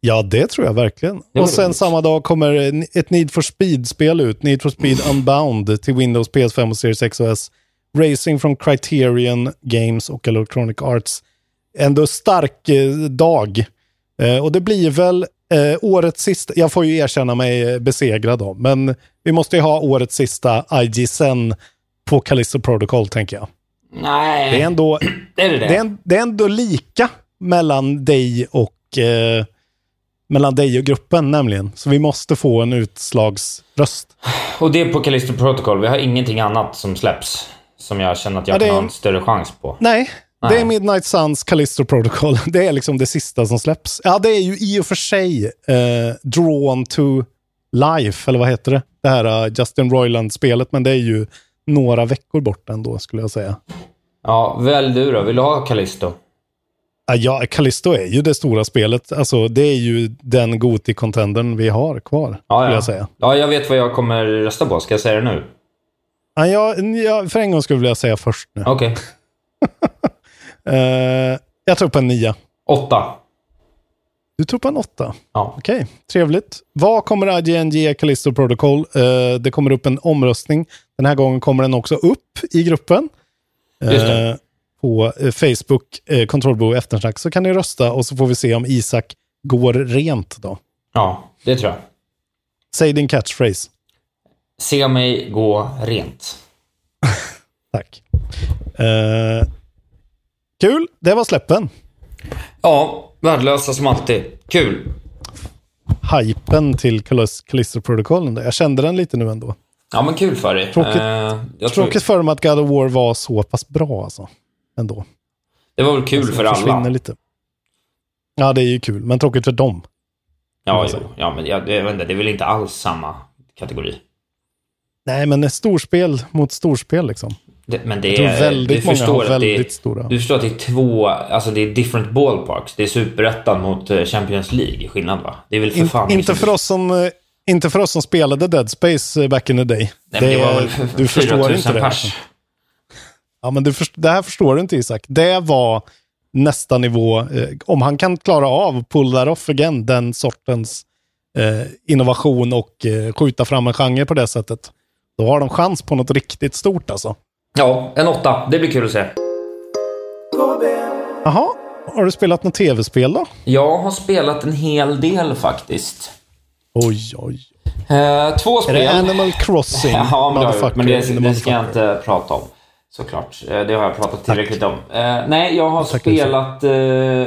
Ja, det tror jag verkligen. Det och sen samma dag kommer ett Need for Speed-spel ut. Need for Speed Unbound till Windows, PS5 och Series XOS. Racing från Criterion Games och Electronic Arts. Ändå stark eh, dag. Eh, och det blir väl eh, årets sista, jag får ju erkänna mig besegrad då, men vi måste ju ha årets sista IG Sen på Callisto Protocol tänker jag. Nej. Det är ändå, Är det det? det är, det är ändå lika mellan dig och eh, mellan dig och gruppen nämligen. Så vi måste få en utslagsröst. Och det är på Callisto Protocol. Vi har ingenting annat som släpps. Som jag känner att jag Ja, kan är- ha en större chans på. Nej, Nej. det är Midnight Suns Callisto Protocol. Det är liksom det sista som släpps. Ja, det är ju i och för sig eh, Drawn to Life, eller vad heter det? Det här eh, Justin Roiland-spelet, men det är ju några veckor bort ändå, skulle jag säga. Ja, välj du då. Vill du ha Callisto? Ja, Callisto är ju det stora spelet. Alltså, det är ju den Goti-contendern vi har kvar, Ja, ja. jag säga. Ja, jag vet vad jag kommer rösta på. Ska jag säga det nu? Ja, jag, jag, för en gång skulle jag säga först nu. Okej. Eh, jag tror på en nia. Åtta. Du tror på en åtta? Ja. Okej, trevligt. Vad kommer IGN ge Callisto Protocol? Eh, det kommer upp en omröstning. Den här gången kommer den också upp i gruppen. Just det. På eh, Facebook, eh, Kontrollbo eftersnack, så kan ni rösta och så får vi se om Isak går rent då. Ja, det tror jag. Säg din catchphrase. Se mig gå rent. Tack. Eh, kul, det var släppen. Ja, värdelösa som alltid. Kul. Hypen till Protocol. Jag kände den lite nu ändå. Ja, men kul för dig. Tråkigt, Eh, jag tror, tråkigt för mig att God of War var så pass bra alltså. Ändå. det var väl kul Alltså, för det alla. Lite. Ja, det är ju kul, men tråkigt för dem. Ja, jo. ja, men jag, jag vet inte, det är väl inte alls samma kategori. Nej, men storspel mot storspel liksom. Det, men det Jag tror är, väldigt du många förstår har att det är, väldigt stora. Du förstår att det är två, alltså det är different ballparks. Det är superettan mot eh, Champions League, skillnad va? Det är väl för In, fan inte, för oss som, eh, inte för oss som spelade Dead Space eh, back in the day. Nej, men det var väl du förstår 4000 inte det. pers. Ja, men du det här förstår du inte Isak. Det var nästa nivå. Eh, om han kan klara av pull that off again, den sortens eh, innovation och eh, skjuta fram en genre på det sättet. Då har de chans på något riktigt stort alltså. Ja, en åtta. Det blir kul att se. Jaha, har du spelat något tv-spel då? Jag har spelat en hel del faktiskt. Oj, oj. Eh, två Är spel. det Animal Crossing? Ja, men det, men det ska jag inte prata om. Såklart. Eh, Det har jag pratat tillräckligt om. Eh, nej, jag har Tack, spelat... Eh,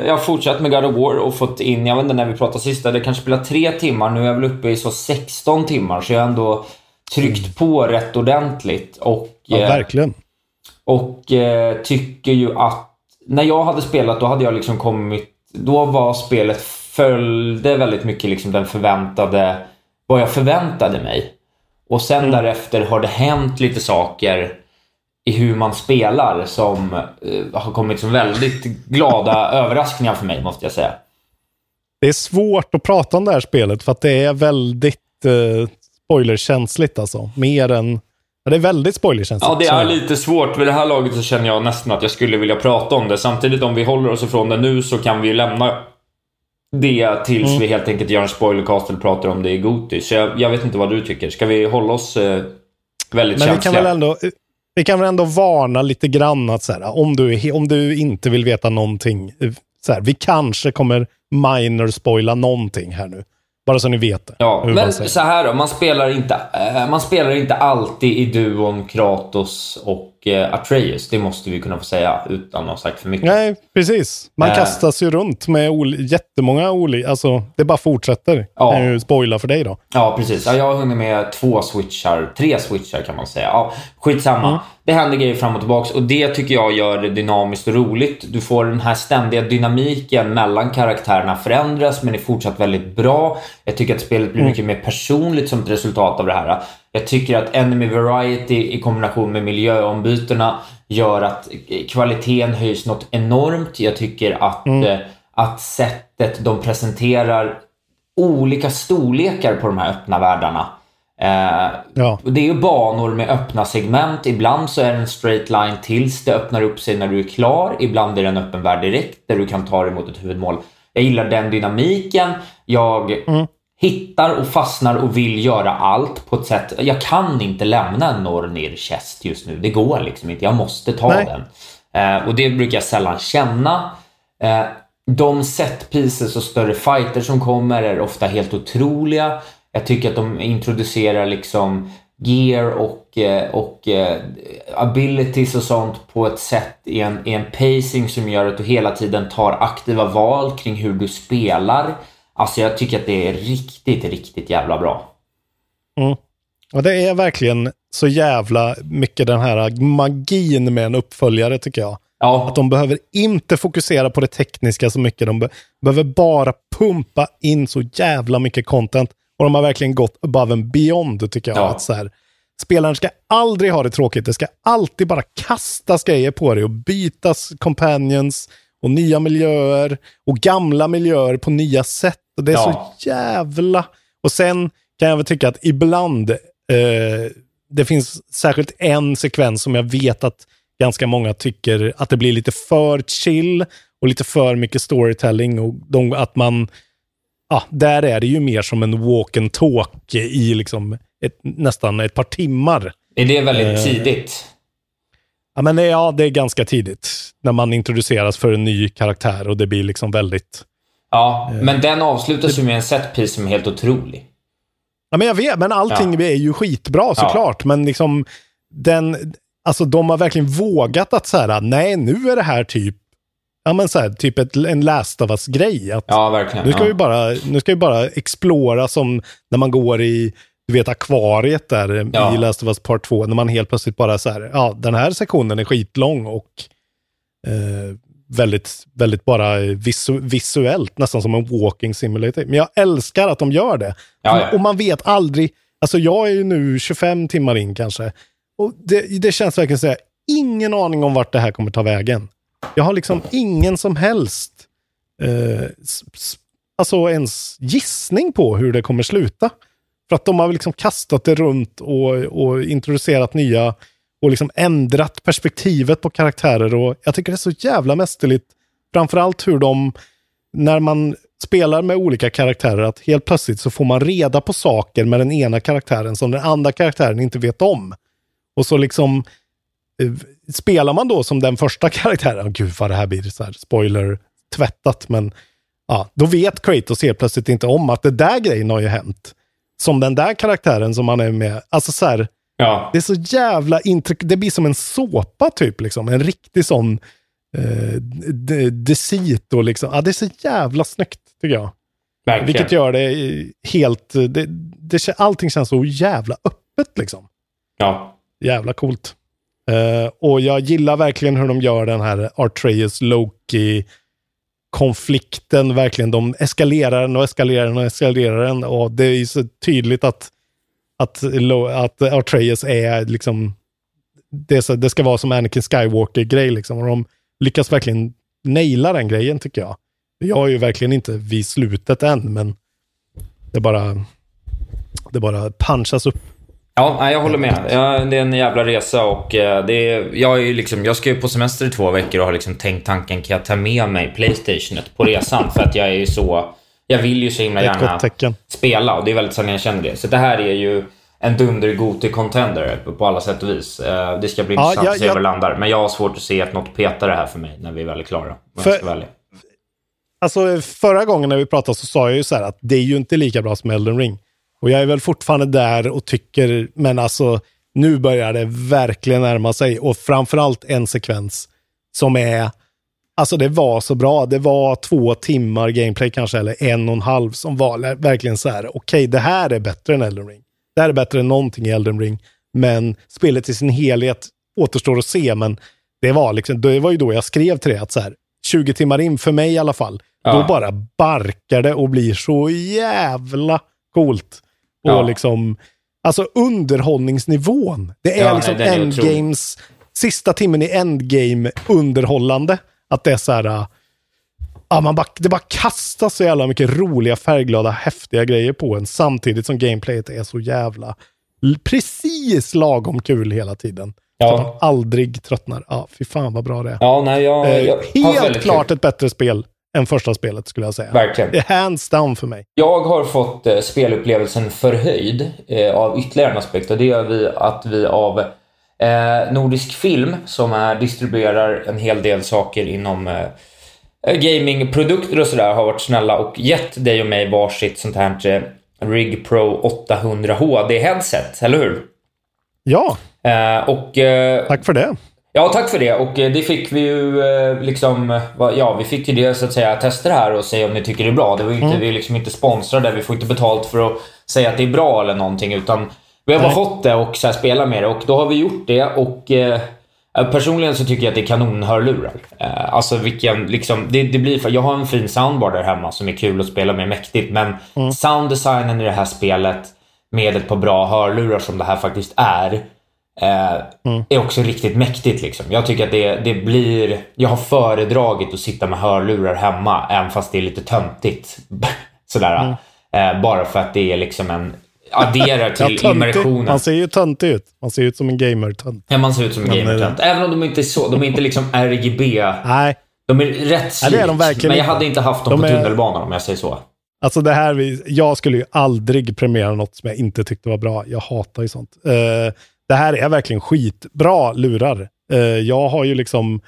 jag har fortsatt med God of War och fått in, jag vet inte när vi pratade sist, jag kanske spelat tre timmar. Nu är jag väl uppe i så 16 timmar, så jag har ändå tryckt på rätt ordentligt. Och, Ja, eh, verkligen. och eh, tycker ju att när jag hade spelat då hade jag liksom kommit, då var spelet följde väldigt mycket liksom den förväntade, vad jag förväntade mig. Och sen därefter har det hänt lite saker i hur man spelar som eh, har kommit som väldigt glada överraskningar för mig måste jag säga. Det är svårt att prata om det här spelet för att det är väldigt eh, spoilerkänsligt alltså. Mer än... Ja, det är väldigt spoilerkänsligt. Ja, det är lite svårt. Vid det här laget så känner jag nästan att jag skulle vilja prata om det. Samtidigt om vi håller oss ifrån det nu så kan vi ju lämna det tills Mm. vi helt enkelt gör en spoilercast eller pratar om det i Goti. Så jag, jag vet inte vad du tycker. Ska vi hålla oss eh, väldigt Men vi känsliga? kan väl ändå... vi kan väl ändå varna lite grann att så här, om, du, om du inte vill veta någonting, så här, vi kanske kommer minor spoila någonting här nu. Bara så ni vet det. Ja, men så här då. Man spelar, inte, eh, man spelar inte alltid i duon Kratos och eh, Atreus. Det måste vi kunna få säga utan att ha sagt för mycket. Nej, precis. Man Eh. kastas ju runt med oli- jättemånga olika, alltså det bara fortsätter. Ja. Kan ju spoila för dig då. Ja, precis. Ja, jag har hunnit med två switchar, tre switchar kan man säga. Ja, skitsamma. Mm. Det händer grejer fram och tillbaka och det tycker jag gör det dynamiskt och roligt. Du får den här ständiga dynamiken mellan karaktärerna förändras men är fortsatt väldigt bra. Jag tycker att spelet blir Mm. mycket mer personligt som ett resultat av det här. Jag tycker att Enemy Variety i kombination med miljöombytena gör att kvaliteten höjs något enormt. Jag tycker att, Mm. eh, att sättet de presenterar olika storlekar på de här öppna världarna. Eh, Ja. Det är ju banor med öppna segment. Ibland så är det en straight line tills det öppnar upp sig när du är klar. Ibland är det en öppen värld direkt där du kan ta dig mot ett huvudmål. Jag gillar den dynamiken. Jag hittar och fastnar och vill göra allt på ett sätt. Jag kan inte lämna en Nornir chest just nu. Det går liksom inte. Jag måste ta Nej. den. Eh, och det brukar jag sällan känna. Eh, de set pieces och större fighter som kommer är ofta helt otroliga. Jag tycker att de introducerar liksom gear och, eh, och eh, abilities och sånt på ett sätt i en, i en pacing som gör att du hela tiden tar aktiva val kring hur du spelar. Alltså jag tycker att det är riktigt, riktigt jävla bra. Mm. Och det är verkligen så jävla mycket den här magin med en uppföljare tycker jag. Ja. Att de behöver inte fokusera på det tekniska så mycket. De be behöver bara pumpa in så jävla mycket content. Och de har verkligen gått above and beyond tycker jag. Ja. Att så här, spelaren ska aldrig ha det tråkigt. Det ska alltid bara kastas grejer på dig och bytas companions och nya miljöer och gamla miljöer på nya sätt. Och det är Ja. så jävla... Och sen kan jag väl tycka att ibland, eh, det finns särskilt en sekvens som jag vet att ganska många tycker att det blir lite för chill och lite för mycket storytelling och de, att man, ja, där är det ju mer som en walk and talk i liksom ett, nästan ett par timmar. Är det väldigt Eh, tidigt? Ja, men ja, det är ganska tidigt när man introduceras för en ny karaktär och det blir liksom väldigt... Ja, men den avslutas ju med en set piece som är helt otrolig. Ja, men jag vet, men allting är ju skitbra såklart. Men liksom, den, alltså de har verkligen vågat att så här, nej nu är det här typ, ja men så här, typ ett, en Last of Us-grej. Att Ja, verkligen. Nu ska, ja. vi bara, nu ska vi bara explora som när man går i, du vet akvariet där Ja. i Last of Us Part 2, när man helt plötsligt bara så här, ja den här sektionen är skitlång och eh, väldigt, väldigt bara visu, visuellt, nästan som en walking simulator. Men jag älskar att de gör det. Ja, ja. Och man vet aldrig, alltså jag är ju nu 25 timmar in kanske, och det, det känns verkligen så här, ingen aning om vart det här kommer ta vägen. Jag har liksom ingen som helst eh, alltså ens gissning på hur det kommer sluta. För att de har liksom kastat det runt och, och introducerat nya och liksom ändrat perspektivet på karaktärer. Och jag tycker det är så jävla mästerligt. Framförallt hur de, när man spelar med olika karaktärer, att helt plötsligt så får man reda på saker med den ena karaktären som den andra karaktären inte vet om. Och så liksom eh, spelar man då som den första karaktären, oh, gud vad det här blir så här spoiler tvättat, men ja, då vet Kratos helt plötsligt inte om att det där grejen har ju hänt. Som den där karaktären som man är med, alltså så här, Ja. det är så jävla intryck, det blir som en såpa typ, liksom. En riktig sån eh, de- deceit och liksom, ja det är så jävla snyggt tycker jag. Verkligen. Vilket gör det helt, det, det, allting känns så jävla öppet liksom. Ja. Jävla coolt. Eh, och jag gillar verkligen hur de gör den här Artreus Loki konflikten verkligen. De eskalerar den och eskalerar den och eskalerar den. Och det är så tydligt att, att, att Artreus är liksom det, så, det ska vara som Anakin Skywalker-grej liksom. Och de lyckas verkligen naila den grejen tycker jag. Jag är ju verkligen inte vid slutet än, men det bara, det bara punchas upp. Ja, jag håller med. Ja, det är en jävla resa och eh, det är, jag, är liksom, jag ska ju på semester i två veckor och har liksom tänkt tanken, kan jag ta med mig Playstationet på resan? För att jag är ju så... Jag vill ju så himla gärna spela och det är väldigt sällan jag känner det. Så det här är ju en dunder goti contender på alla sätt och vis. Eh, det ska bli Ja, intressant jag- att se jag- var det landar. Men jag har svårt att se att något petar det här för mig när vi väl är klara. För-. Alltså förra gången när vi pratade så sa jag ju så här att det är ju inte lika bra som Elden Ring. Och jag är väl fortfarande där och tycker, men alltså nu börjar det verkligen närma sig. Och framförallt en sekvens som är, alltså det var så bra. Det var två timmar gameplay kanske, eller en och en halv som var verkligen så här, okej det här är bättre än Elden Ring. Det här är bättre än någonting i Elden Ring. Men spelet i sin helhet återstår att se, men det var, liksom, det var ju då jag skrev till det, att så här, 20 timmar in, för mig i alla fall, Ja. då bara barkar det och blir så jävla coolt. Och Ja. liksom, alltså underhållningsnivån. Det är Ja, liksom nej, endgames, sista timmen i endgame underhållande. Att det är så här, äh, ja, man bara, det bara kastas så jävla mycket roliga, färgglada, häftiga grejer på en samtidigt som gameplayet är så jävla precis lagom kul hela tiden. Så Ja. att man aldrig tröttnar. Ja, fy fan vad bra det är. Ja, nej, jag, Eh, jag helt klart kul. ett bättre spel än första spelet skulle jag säga. Verkligen. Det är hands down för mig. Jag har fått eh, spelupplevelsen förhöjd eh, av ytterligare en aspekt och det är vi, att vi av eh, Nordisk Film som är, distribuerar en hel del saker inom eh, gamingprodukter och sådär har varit snälla och gett dig och mig varsitt sånt här eh, Rig Pro 800 HD headset, eller hur? Ja, Eh, och, eh, tack för det. Ja, tack för det. Och eh, det fick vi ju eh, liksom... eh, Ja, vi fick ju det så att säga testa det här och se om ni tycker det är bra. Det var inte, Mm. Vi är liksom inte sponsrade. Vi får inte betalt för att säga att det är bra eller någonting. Utan vi har bara fått det och så här, spela med det. Och då har vi gjort det och... Eh, Personligen så tycker jag att det är kanonhörlurar. Eh, alltså vilken, liksom, det, det blir för, jag har en fin soundbar där hemma som är kul att spela med, mäktigt. Men Mm. sounddesignen i det här spelet med ett par bra hörlurar som det här faktiskt är. Eh, Mm. är också riktigt mäktigt. Liksom. Jag tycker att det, det blir... Jag har föredragit att sitta med hörlurar hemma, även fast det är lite töntigt. Sådär. Mm. Eh, bara för att det är liksom en... Adderar till Ja, immersionen. Man ser ju töntig ut. Man ser ut som en gamer-tönt. Ja, man ser ut som en Men, gamertönt. Även om de inte är så. De är inte liksom RGB. Nej, De är rätt Ja, slik, verkligen Men jag inte. hade inte haft dem De på är- tunnelbanan om jag säger så. Alltså det här, jag skulle ju aldrig premiera något som jag inte tyckte var bra. Jag hatar ju sånt. Eh, det här är verkligen skitbra lurar. Eh, jag har ju liksom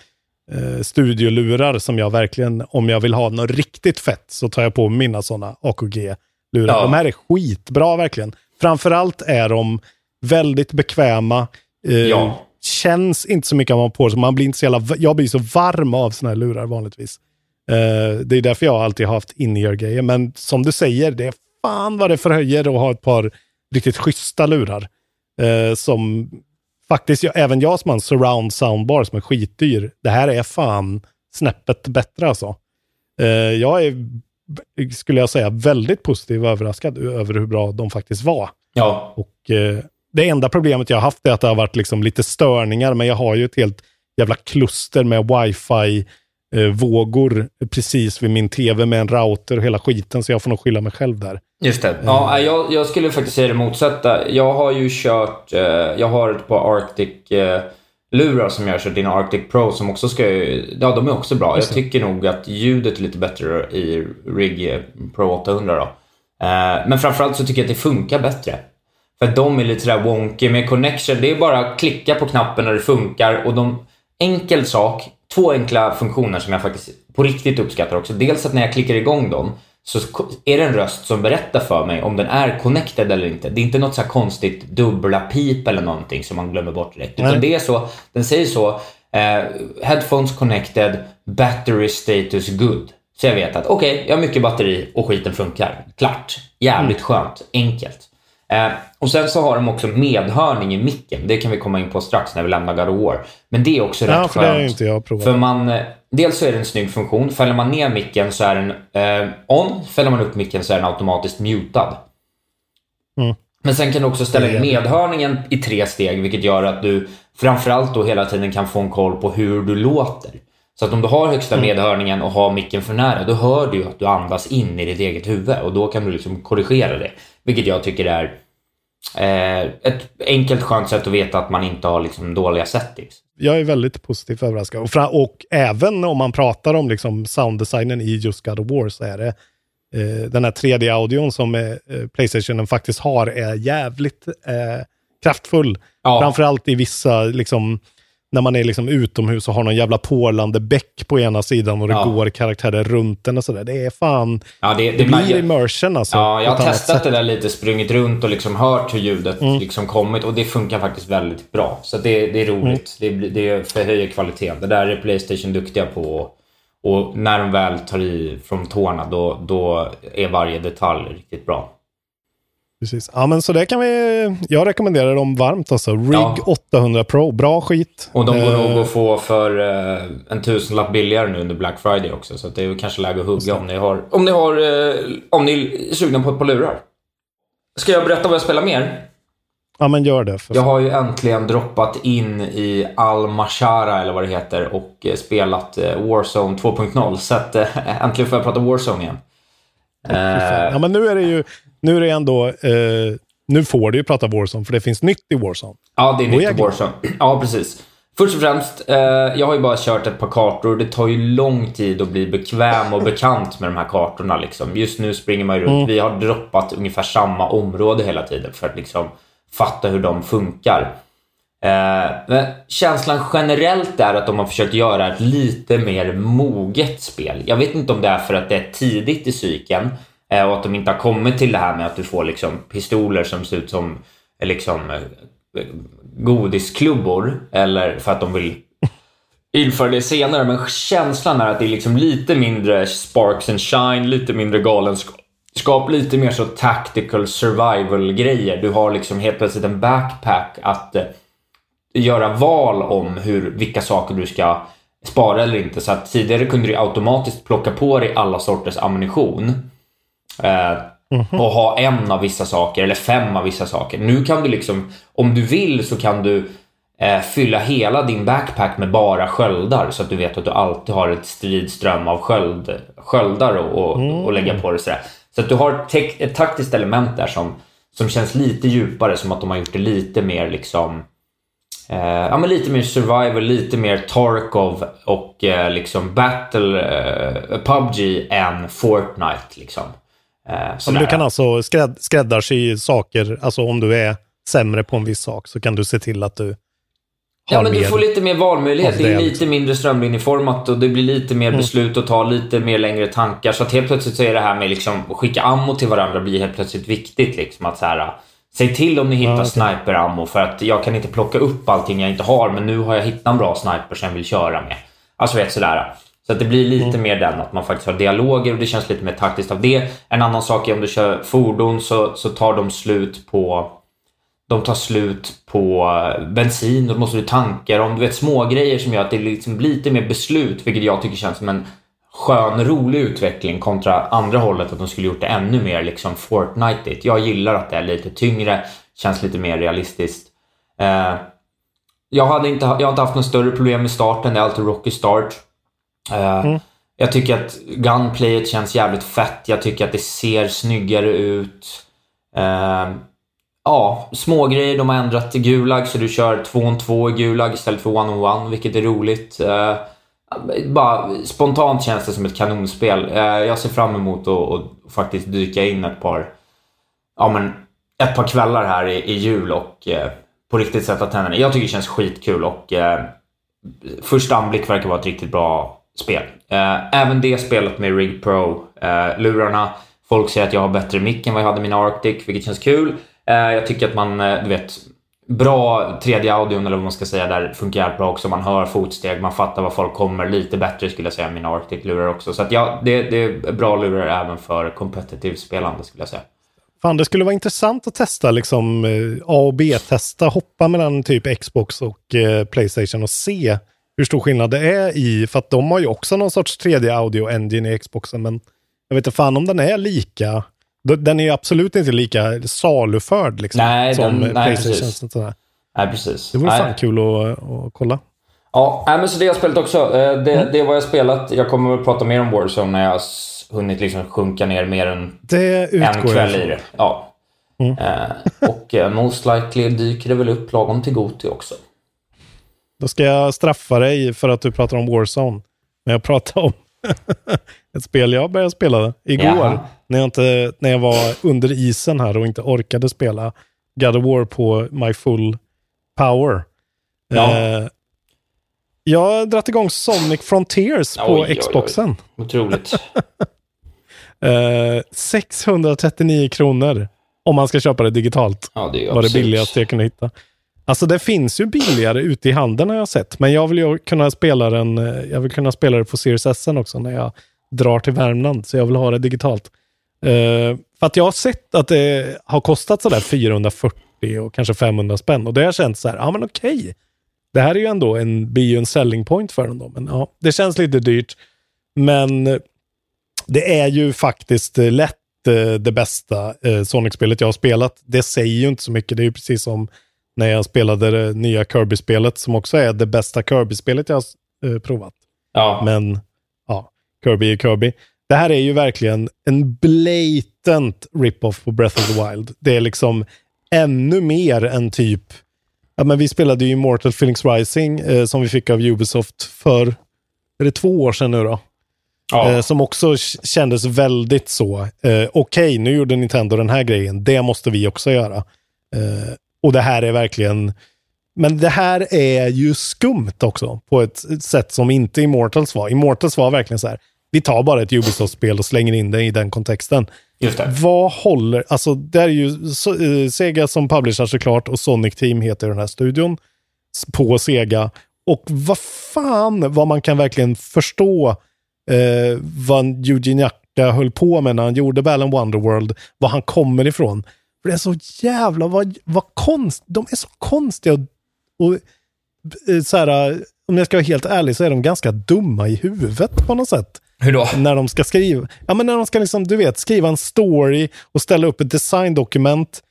uh, studiolurar som jag verkligen, om jag vill ha något riktigt fett, så tar jag på mina sådana AKG-lurar. Ja. De här är skitbra verkligen. Framförallt är de väldigt bekväma. Eh, Ja. Känns inte så mycket av man på sig. Man blir inte så jävla, jag blir så varm av sådana här lurar vanligtvis. Eh, det är därför jag alltid har haft in-ear-grejer. Men som du säger, det är fan vad det förhöjer att ha ett par riktigt schyssta lurar. Eh, som faktiskt, jag, även jag som har en surround soundbar som är skitdyr, det här är fan snäppet bättre alltså. Eh, jag är, skulle jag säga, väldigt positiv överraskad över hur bra de faktiskt var. Ja. Och eh, det enda problemet jag har haft är att det har varit liksom lite störningar, men jag har ju ett helt jävla kluster med wifi eh, vågor precis vid min tv med en router och hela skiten, så jag får nog skylla mig själv där. Just det. Ja, jag, jag skulle faktiskt säga det motsatta. Jag har ju kört... Eh, jag har ett par Arctic... Lurar som jag har kört in Arctic Pro som också ska... Ja, de är också bra. Jag tycker nog att ljudet är lite bättre i Rig eh, Pro 800 då. Eh, men framförallt så tycker jag att det funkar bättre. För att de är lite sådär wonky med connection. Det är bara att klicka på knappen och det funkar. Och de... Enkel sak. Två enkla funktioner som jag faktiskt på riktigt uppskattar också. Dels att när jag klickar igång dem så är det en röst som berättar för mig om den är connected eller inte. Det är inte något så konstigt dubbla pip eller någonting som man glömmer bort direkt. Utan det är så, den säger så, eh, headphones connected, battery status good. Så jag vet att okej, jag har mycket batteri och skiten funkar. Klart. Jävligt skönt. Enkelt. Eh, och sen så har de också medhörning i micken. Det kan vi komma in på strax när vi lämnar God of War. Men det är också Ja, rätt för det har skönt. inte jag provat. För man, eh, dels så är det en snygg funktion. Fäller man ner micken så är den eh, on. Fäller man upp micken så är den automatiskt mutad. Mm. Men sen kan du också ställa in medhörningen i tre steg, vilket gör att du framförallt då hela tiden kan få en koll på hur du låter. Så att om du har högsta Mm. medhörningen och har micken för nära, då hör du att du andas in i ditt eget huvud och då kan du liksom korrigera det. Vilket jag tycker är eh, ett enkelt skönt sätt att veta att man inte har liksom dåliga settings. Jag är väldigt positivt överraskad. Och, fra- och även om man pratar om liksom sounddesignen i just God of War så är det eh, den här 3D-audion som eh, Playstationen faktiskt har är jävligt eh, kraftfull. Ja. Framförallt i vissa, liksom, när man är liksom utomhus och har någon jävla porlande bäck på ena sidan och det Ja. går karaktärer runt den och sådär. Det är fan, Ja, det, det, det, blir jag- immersion alltså. Ja, jag har testat det där lite, sprungit runt och liksom hört hur ljudet Mm. liksom kommit och det funkar faktiskt väldigt bra. Så det, det är roligt. Mm. Det, det förhöjer kvaliteten. Det där är Playstation duktiga på. Och när de väl tar i från tårna då, då är varje detalj riktigt bra. Precis. Ja, men så det kan vi... Jag rekommenderar dem varmt alltså. Rig Ja. 800 Pro, bra skit. Och de går Eh, nog att få för eh, en tusenlapp billigare nu under Black Friday också. Så det är kanske läge att hugga om ni har, om ni har, eh, om ni är sugna på ett par lurar. Ska jag berätta vad jag spelar mer? Ja, men gör det. Jag har ju äntligen droppat in i Al-Mashara eller vad det heter och eh, spelat eh, Warzone 2.0. Så att eh, äntligen får jag prata Warzone igen. Ja, men nu är det ju... Nu är det ändå... Eh, nu får du ju prata Warzone, för det finns nytt i Warzone. Ja, det är nytt i. Warzone. Ja, precis. Först och främst, eh, jag har ju bara kört ett par kartor. Det tar ju lång tid att bli bekväm och bekant med de här kartorna. Liksom. Just nu springer man ju runt. Mm. Vi har droppat ungefär samma område hela tiden för att liksom fatta hur de funkar. Eh, men känslan generellt är att de har försökt göra ett lite mer moget spel. Jag vet inte om det är för att det är tidigt i cykeln Eh, och att de inte har kommit till det här med att du får liksom pistoler som ser ut som eh, liksom eh, godisklubbor eller för att de vill införa det senare. Men känslan är att det är liksom lite mindre sparks and shine, lite mindre galenskap, lite mer så tactical survival grejer. Du har liksom helt plötsligt en backpack att göra val om hur, vilka saker du ska spara eller inte. Så att tidigare kunde du automatiskt plocka på dig alla sorters ammunition. Eh, och ha en av vissa saker eller fem av vissa saker. Nu kan du liksom, om du vill så kan du eh, fylla hela din backpack med bara sköldar så att du vet att du alltid har ett stridström av sköld, sköldar och, och, och lägga på dig sådär. Så att du har ett taktiskt element där som, som känns lite djupare, som att de har gjort det lite mer liksom Eh, ja, men lite mer survival, lite mer Tarkov och eh, liksom battle eh, PubG än Fortnite. Liksom. Eh, du kan alltså skräd, skräddarsy saker, alltså om du är sämre på en viss sak så kan du se till att du Ja, men du får lite mer valmöjlighet. Det är lite mindre strömlinjeformat och det blir lite mer Mm. beslut att ta, lite mer längre tankar. Så att helt plötsligt så är det här med liksom att skicka ammo till varandra blir helt plötsligt viktigt. Liksom att så här, säg till om ni hittar Ja, okej. sniperammo för att jag kan inte plocka upp allting jag inte har men nu har jag hittat en bra sniper som jag vill köra med. Alltså vet sådär. Så att det blir lite Mm. mer den att man faktiskt har dialoger och det känns lite mer taktiskt av det. En annan sak är om du kör fordon så, så tar de slut på de tar slut på eh, bensin, då måste du tanka dem. Du vet små grejer som gör att det liksom blir lite mer beslut, vilket jag tycker känns som en skön, rolig utveckling kontra andra hållet, att de skulle gjort det ännu mer liksom fortnite Jag gillar att det är lite tyngre, känns lite mer realistiskt. Eh, jag, hade inte, jag har inte haft något större problem med starten, det är alltid rocky start. Eh, Jag tycker att gunplayet känns jävligt fett, jag tycker att det ser snyggare ut. Eh, Ja, smågrejer. De har ändrat till Gulag så du kör 2 on 2 i Gulag istället för 1 on 1 vilket är roligt. Eh, bara spontant känns det som ett kanonspel. Jag ser fram emot att faktiskt dyka in ett par, ja men ett par kvällar här i, i jul och på riktigt sätta tänderna. Jag tycker det känns skitkul och första anblick verkar vara ett riktigt bra spel. Eh, även det spelet med Rig Pro-lurarna. Eh, folk säger att jag har bättre mick än vad jag hade i min Arctic, vilket känns kul. Eh, jag tycker att man, eh, du vet, bra 3D-audion eller vad man ska säga där funkar jävligt bra också. Man hör fotsteg, man fattar var folk kommer lite bättre skulle jag säga än mina Arctic-lurar också. Så att ja, det, det är bra lurar även för competitive spelande skulle jag säga. Fan, det skulle vara intressant att testa liksom eh, A och B-testa, hoppa mellan typ Xbox och eh, Playstation och se hur stor skillnad det är i, för att de har ju också någon sorts 3D-audio-engine i Xboxen, men jag vet inte fan om den är lika. Den är ju absolut inte lika saluförd liksom, Nej, som den- nej, Playstation. precis. Nej, precis. Det vore Nej. fan kul att, att kolla. Ja, nej, men så det har jag spelat också. Eh, Det, det är vad jag spelat. Jag kommer väl prata mer om Warzone när jag har hunnit liksom sjunka ner mer än en kväll i det. Ja. Eh, och eh, most likely dyker det väl upp lagom till Goti också. Då ska jag straffa dig för att du pratar om Warzone. Men jag pratar om Ett spel jag började spela igår. Jaha. När jag, inte, när jag var under isen här och inte orkade spela God of War på my full power. Ja. Eh, jag har dragit igång Sonic Frontiers på Oj, oj, oj. Xboxen. Otroligt. Eh, 639 kronor om man ska köpa det digitalt. Ja, det var det billigaste jag kunde hitta. Alltså det finns ju billigare ute i handeln har jag sett. Men jag vill ju kunna spela den, eh, jag vill kunna spela det på Series S också när jag drar till Värmland. Så jag vill ha det digitalt. Uh, för att jag har sett att det har kostat sådär 440 och kanske 500 spänn. Och det har jag känt så här, ja men okej. Det här är ju ändå en, blir ju en selling point för dem då. Men ja, det känns lite dyrt. Men det är ju faktiskt lätt eh, det bästa eh, Sonic-spelet jag har spelat. Det säger ju inte så mycket. Det är ju precis som när jag spelade det nya Kirby-spelet som också är det bästa Kirby-spelet jag har eh, provat. Ja. Men ja, Kirby är Kirby. Det här är ju verkligen en blatant rip-off på Breath of the Wild. Det är liksom ännu mer än typ... Ja, men vi spelade ju Immortal Phoenix Rising eh, som vi fick av Ubisoft för, är det två år sedan nu då? Ja. Eh, som också kändes väldigt så. Eh, Okej, nu gjorde Nintendo den här grejen. Det måste vi också göra. Eh, och det här är verkligen... Men det här är ju skumt också på ett sätt som inte Immortals var. Immortals var verkligen så här. Vi tar bara ett Ubisoft-spel och slänger in det i den kontexten. Just det. Vad håller... Alltså, det är ju so, eh, Sega som publicerar såklart och Sonic Team heter den här studion på Sega. Och vad fan vad man kan verkligen förstå eh, vad Yuji Naka höll på med när han gjorde Balan Wonderworld, var han kommer ifrån. För det är så jävla, vad, vad konst, de är så konstiga och, och eh, så här, eh, om jag ska vara helt ärlig så är de ganska dumma i huvudet på något sätt. Hur då? När de ska skriva, ja men när de ska liksom, du vet, skriva en story och ställa upp ett designdokument.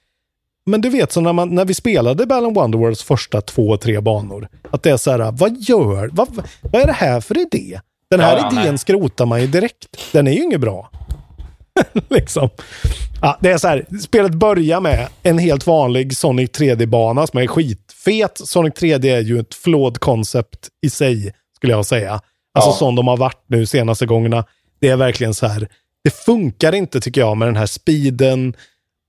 Men du vet, så när, man, när vi spelade Balan Wonderworlds första två, tre banor, att det är så här, vad gör, vad, vad är det här för idé? Den här Ja, idén nej. skrotar man ju direkt. Den är ju inget bra. liksom. Ja, det är så här, spelet börjar med en helt vanlig Sonic 3D-bana som är skitfet. Sonic 3D är ju ett flawed concept i sig, skulle jag säga. Alltså Ja. som de har varit nu senaste gångerna. Det är verkligen så här, det funkar inte tycker jag med den här speeden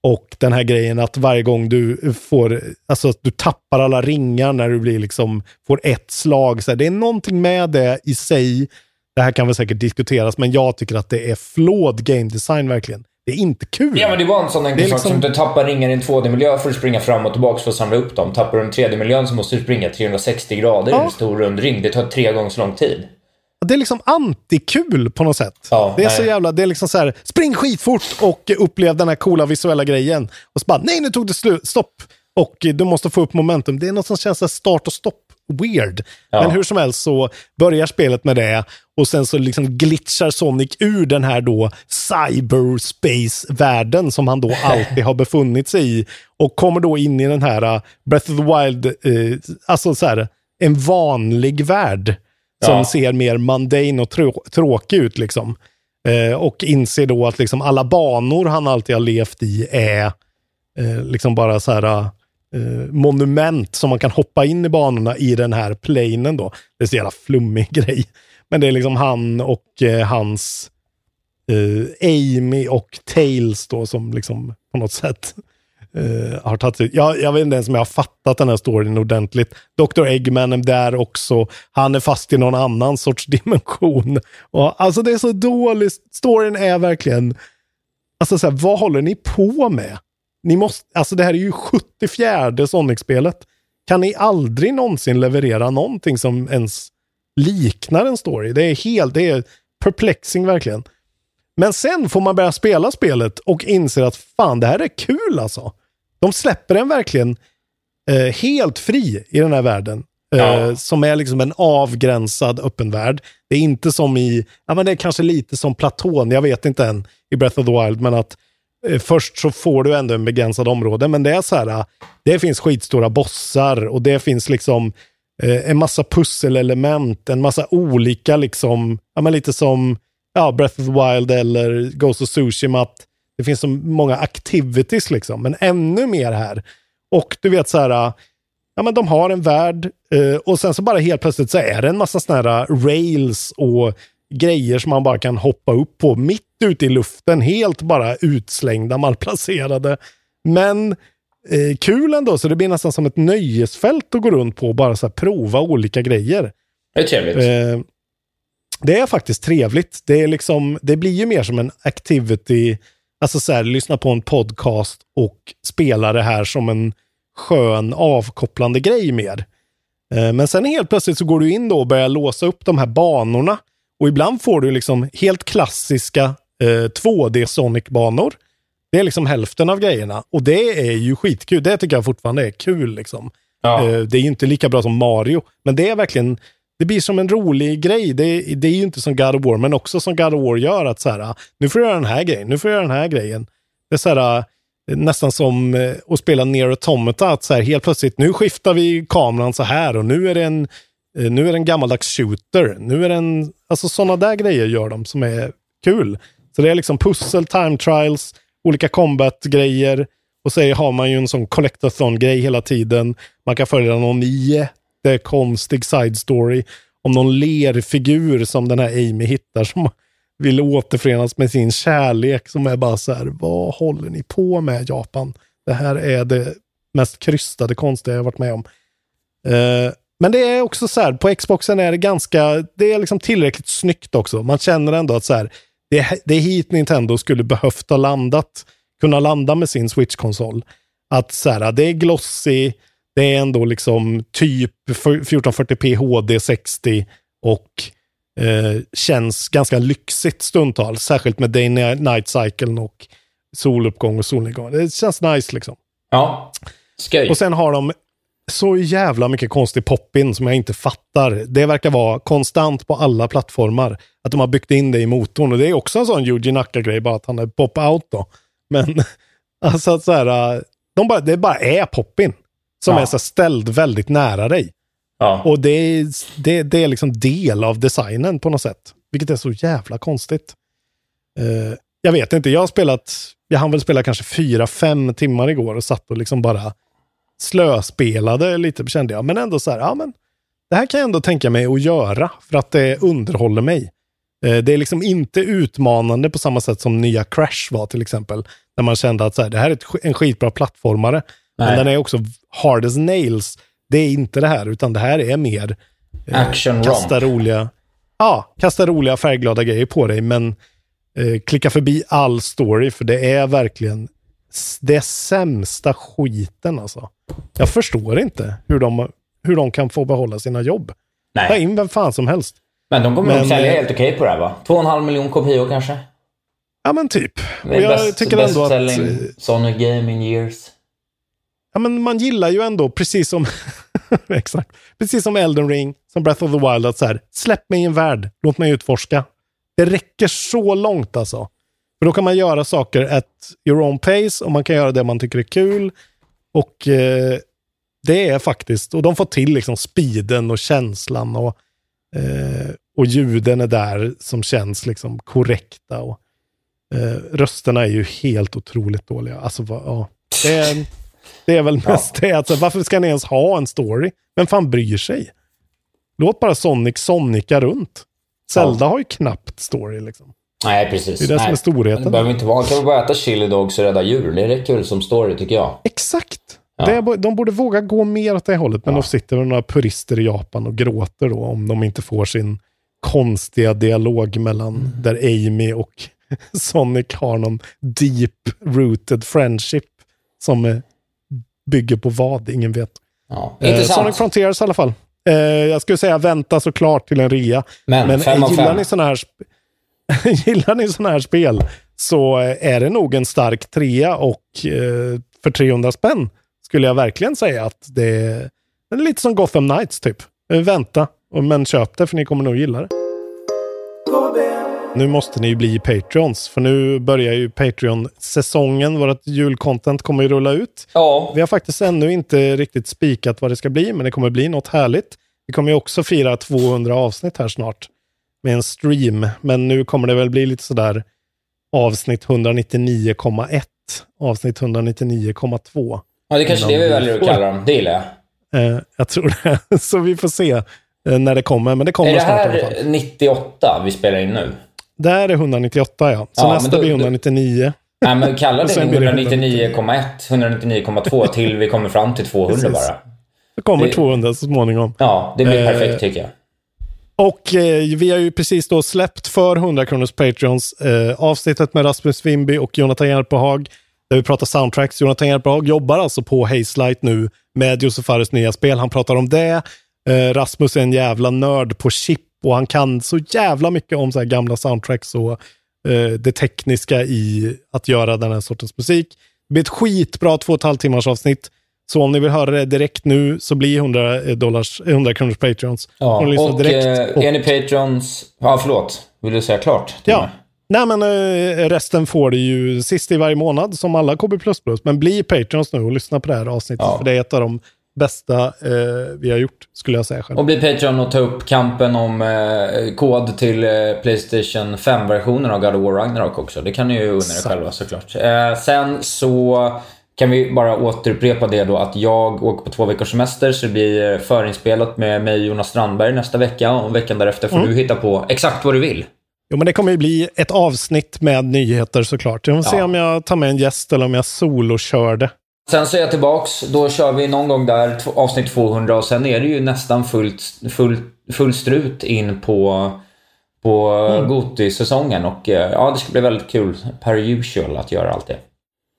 och den här grejen att varje gång du får, alltså att du tappar alla ringar när du blir liksom, får ett slag. Så här, det är någonting med det i sig. Det här kan väl säkert diskuteras, men jag tycker att det är flawed game design verkligen. Det är inte kul. Ja, men det var en sån enkel är sak liksom- som du tappar ringar i en 2D-miljö för att springa fram och tillbaka för att samla upp dem. Tappar du en 3D-miljön så måste du springa 360 grader i Ja. en stor rund ring. Det tar tre gånger så lång tid. Det är liksom antikul på något sätt. Ja, det är så nej. jävla, det är liksom så här, spring skitfort och upplev den här coola visuella grejen. Och så bara, nej nu tog det slut, stopp. Och du måste få upp momentum. Det är något som känns så här start och stopp weird. Ja. Men hur som helst så börjar spelet med det och sen så liksom glitchar Sonic ur den här då cyberspace-världen som han då alltid har befunnit sig i och kommer då in i den här uh, Breath of the Wild, eh, alltså så här, en vanlig värld som Ja. ser mer mundane och trå- tråkig ut liksom. Eh, och inser då att liksom alla banor han alltid har levt i är eh, liksom bara så här eh, monument som man kan hoppa in i banorna i den här planen då. Det är så jävla flummig grej. Men det är liksom han och eh, hans eh, Amy och Tails då som liksom på något sätt eh, har tagit sig. Jag, jag vet inte ens om jag har fattat den här storyn ordentligt. Dr. Eggman är där också. Han är fast i någon annan sorts dimension. Och, alltså det är så dåligt. Storyn är verkligen... Alltså så här, vad håller ni på med? Ni måste, alltså det här är ju 74 Sonic-spelet. Kan ni aldrig någonsin leverera någonting som ens liknar en story? Det är helt, det är perplexing verkligen. Men sen får man börja spela spelet och inser att fan, det här är kul alltså. De släpper en verkligen eh, helt fri i den här världen. Eh, Ja. Som är liksom en avgränsad öppen värld. Det är inte som i, ja men det är kanske lite som Platon, jag vet inte än i Breath of the Wild, men att Eh, först så får du ändå en begränsad område, men det är så här, eh, det finns skitstora bossar och det finns liksom eh, en massa pusselelement, en massa olika liksom, ja men lite som ja, Breath of the Wild eller Ghost of Tsushima, att det finns så många activities liksom, men ännu mer här. Och du vet så här, eh, ja men de har en värld eh, och sen så bara helt plötsligt så är det en massa sådana här rails och grejer som man bara kan hoppa upp på mitt ute i luften, helt bara utslängda, malplacerade. Men eh, kul ändå, så det blir nästan som ett nöjesfält att gå runt på och bara så prova olika grejer. Det är trevligt. Eh, det är faktiskt trevligt. Det, är liksom, det blir ju mer som en activity, alltså så här, lyssna på en podcast och spela det här som en skön avkopplande grej mer. Eh, men sen helt plötsligt så går du in då och börjar låsa upp de här banorna. Och ibland får du liksom helt klassiska eh, 2D Sonic-banor. Det är liksom hälften av grejerna. Och det är ju skitkul. Det tycker jag fortfarande är kul. Liksom. Ja. Eh, det är ju inte lika bra som Mario. Men det är verkligen, det blir som en rolig grej. Det, det är ju inte som God of War, men också som God of War gör. att så här, Nu får jag göra den här grejen, nu får jag göra den här grejen. Det är så här, eh, nästan som eh, att spela Near Automata. Att så här, helt plötsligt, nu skiftar vi kameran så här och nu är det en, eh, nu är det en gammaldags shooter. Nu är det en, alltså sådana där grejer gör de som är kul. Så det är liksom pussel, time trials, olika combat-grejer. Och så har man ju en sån collectathon-grej hela tiden. Man kan följa någon jättekonstig side story om någon lerfigur som den här Amy hittar som vill återförenas med sin kärlek som är bara så här, vad håller ni på med Japan? Det här är det mest krystade konstiga jag varit med om. Eh, men det är också så här, på Xboxen är det ganska, det är liksom tillräckligt snyggt också. Man känner ändå att så här, det, det är hit Nintendo skulle behövt ha landat, kunna landa med sin Switch-konsol. Att så här, det är glossy, det är ändå liksom typ 1440p HD 60 och eh, känns ganska lyxigt stundtals. Särskilt med Day Night Cyclen och soluppgång och solnedgång. Det känns nice liksom. Ja, skoj. Och sen har de så jävla mycket konstig pop-in som jag inte fattar. Det verkar vara konstant på alla plattformar. Att de har byggt in det i motorn. Och det är också en sån Yuji Naka-grej, bara att han är pop-out då. Men alltså att så här, de bara, det bara är pop-in. Som Ja. är så ställd väldigt nära dig. Ja. Och det är, det, det är liksom del av designen på något sätt. Vilket är så jävla konstigt. Eh, jag vet inte, jag har spelat, jag hann väl spela kanske fyra, fem timmar igår och satt och liksom bara slöspelade lite kände jag. Men ändå så här, ja men det här kan jag ändå tänka mig att göra för att det underhåller mig. Eh, det är liksom inte utmanande på samma sätt som nya Crash var till exempel. Där man kände att så här, det här är en skitbra plattformare. Men Nej. den är också hard as nails. Det är inte det här, utan det här är mer eh, Action kasta romp. roliga, ja, kasta roliga färgglada grejer på dig, men eh, klicka förbi all story, för det är verkligen det sämsta skiten alltså. Jag förstår inte hur de, hur de kan få behålla sina jobb. Nej. Ta in vem fan som helst. Men de kommer nog sälja eh, helt okej på det här va? Två och en halv miljon kopior kanske? Ja, men typ. Och är jag best, tycker best ändå att... eh, Sonic Game in years. Ja, men man gillar ju ändå, precis som, exakt, precis som Elden Ring, som Breath of the Wild, att så här, släpp mig i en värld, låt mig utforska. Det räcker så långt alltså. För då kan man göra saker at your own pace och man kan göra det man tycker är kul. Och eh, det är faktiskt, och de får till liksom speeden och känslan och, eh, och ljuden är där som känns liksom korrekta. Och, eh, rösterna är ju helt otroligt dåliga. Alltså, vad, ja. det, är, det är väl mest det. Alltså, varför ska ni ens ha en story? Vem fan bryr sig? Låt bara Sonic Sonica runt. Zelda har ju knappt story liksom. Nej, precis. Det är det som är storheten. Det behöver inte vara. Man kan väl bara äta chili dogs och rädda djur. Det räcker väl som story tycker jag. Exakt. Ja. Det de borde våga gå mer åt det hållet. Men de sitter med några purister i Japan och gråter då om de inte får sin konstiga dialog mellan Mm. där Amy och Sonic har någon deep-rooted friendship som bygger på vad, ingen vet. Ja. Eh. Sonic Frontiers i alla fall. Eh, jag skulle säga vänta såklart till en rea. Men, Men fem gillar fem. ni sådana här, gillar ni såna här spel så är det nog en stark trea och eh, för 300 spänn skulle jag verkligen säga att det är, det är lite som Gotham Knights typ. Eh, vänta, men köp det för ni kommer nog gilla det. Nu måste ni ju bli Patreons, för nu börjar ju Patreon-säsongen. Vårt julcontent kommer ju rulla ut. Ja. Vi har faktiskt ännu inte riktigt spikat vad det ska bli, men det kommer bli något härligt. Vi kommer ju också fira 200 avsnitt här snart med en stream, men nu kommer det väl bli lite sådär avsnitt 199,1, avsnitt 199,2. Ja, det är kanske det vi väljer att kalla dem. Det gillar jag. Eh, jag tror det. Så vi får se. eh, när det kommer. Men det kommer Är det snart alla fall. här 98 vi spelar in nu? Det här är 198 ja. Så Ja, nästa då- blir då- 199. Nej, men kalla det sen blir det 199,1, 199,2 till vi kommer fram till 200 Precis. bara. Det kommer Det- 200 så småningom. Ja, det blir Eh, perfekt tycker jag. Och eh, vi har ju precis då släppt för 100 kronors Patreons eh, avsnittet med Rasmus Wimby och Jonathan Järpehag där vi pratar soundtracks. Jonathan Järpehag jobbar alltså på Hazelight nu med Josef Fares nya spel. Han pratar om det. Eh, Rasmus är en jävla nörd på chip och han kan så jävla mycket om så här gamla soundtracks och eh, det tekniska i att göra den här sortens musik. Det blir ett skitbra två och ett halvt timmars avsnitt. Så om ni vill höra det direkt nu så blir 100, dollars, 100 kronors Patreons. Ja, och direkt. eh, är ni patrons... Ja, förlåt. Vill du säga klart? Ja. mig? Nej, men eh, resten får det ju sist i varje månad som alla KB++. Men bli Patreons nu och lyssna på det här avsnittet. Ja. För det är ett av de bästa eh, vi har gjort, skulle jag säga själv. Och bli Patreon och ta upp kampen om eh, kod till eh, Playstation 5-versionen av God of War Ragnarok också. Det kan ni ju unna er själva såklart. Eh, sen så kan vi bara återupprepa det då att jag åker på två veckors semester så det blir eh, förinspelat med mig och Jonas Strandberg nästa vecka och veckan därefter får Mm. du hitta på exakt vad du vill. Jo, men det kommer ju bli ett avsnitt med nyheter såklart. Jag får se Ja. om jag tar med en gäst eller om jag solokör det. Sen så är jag tillbaks. Då kör vi någon gång där avsnitt 200 och sen är det ju nästan fullt, full, full strut in på, på Mm. Goti-säsongen. Och eh, ja, det ska bli väldigt kul per usual att göra allt det.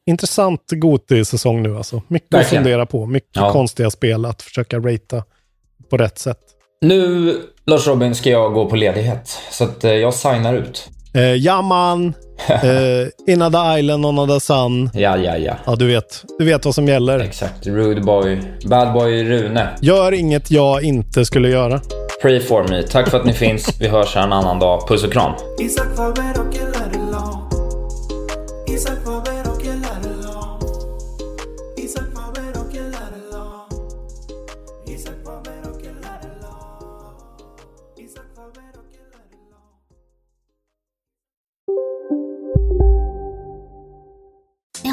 Intressant Goti-säsong nu alltså. Mycket Verkligen. att fundera på. Mycket Ja. konstiga spel att försöka ratea på rätt sätt. Nu, Lars Robin, ska jag gå på ledighet. Så att eh, jag signar ut. Eh, Jaman, eh, In the Island, On the Sun. Ja, ja, ja. Ja, du vet, du vet vad som gäller. Exakt. Rude boy. Bad boy Rune. Gör inget jag inte skulle göra. Pray for me. Tack för att ni finns. Vi hörs här en annan dag. Puss och kram.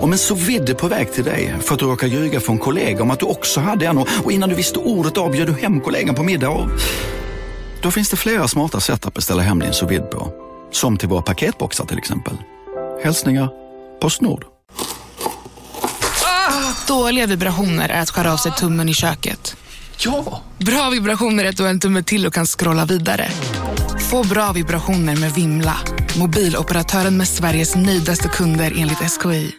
Om en så vidde på väg till dig för att du råkar ljuga från kollega om att du också hade en och innan du visste ordet av du hem kollegan på middag och... Då finns det flera smarta sätt att beställa hem din sous på. Som till våra paketboxar till exempel. Hälsningar Postnord. Dåliga vibrationer är att skära av sig tummen i köket. Ja! Bra vibrationer är att du har en tumme till och kan scrolla vidare. Få bra vibrationer med Vimla. Mobiloperatören med Sveriges nöjdaste kunder enligt SKI.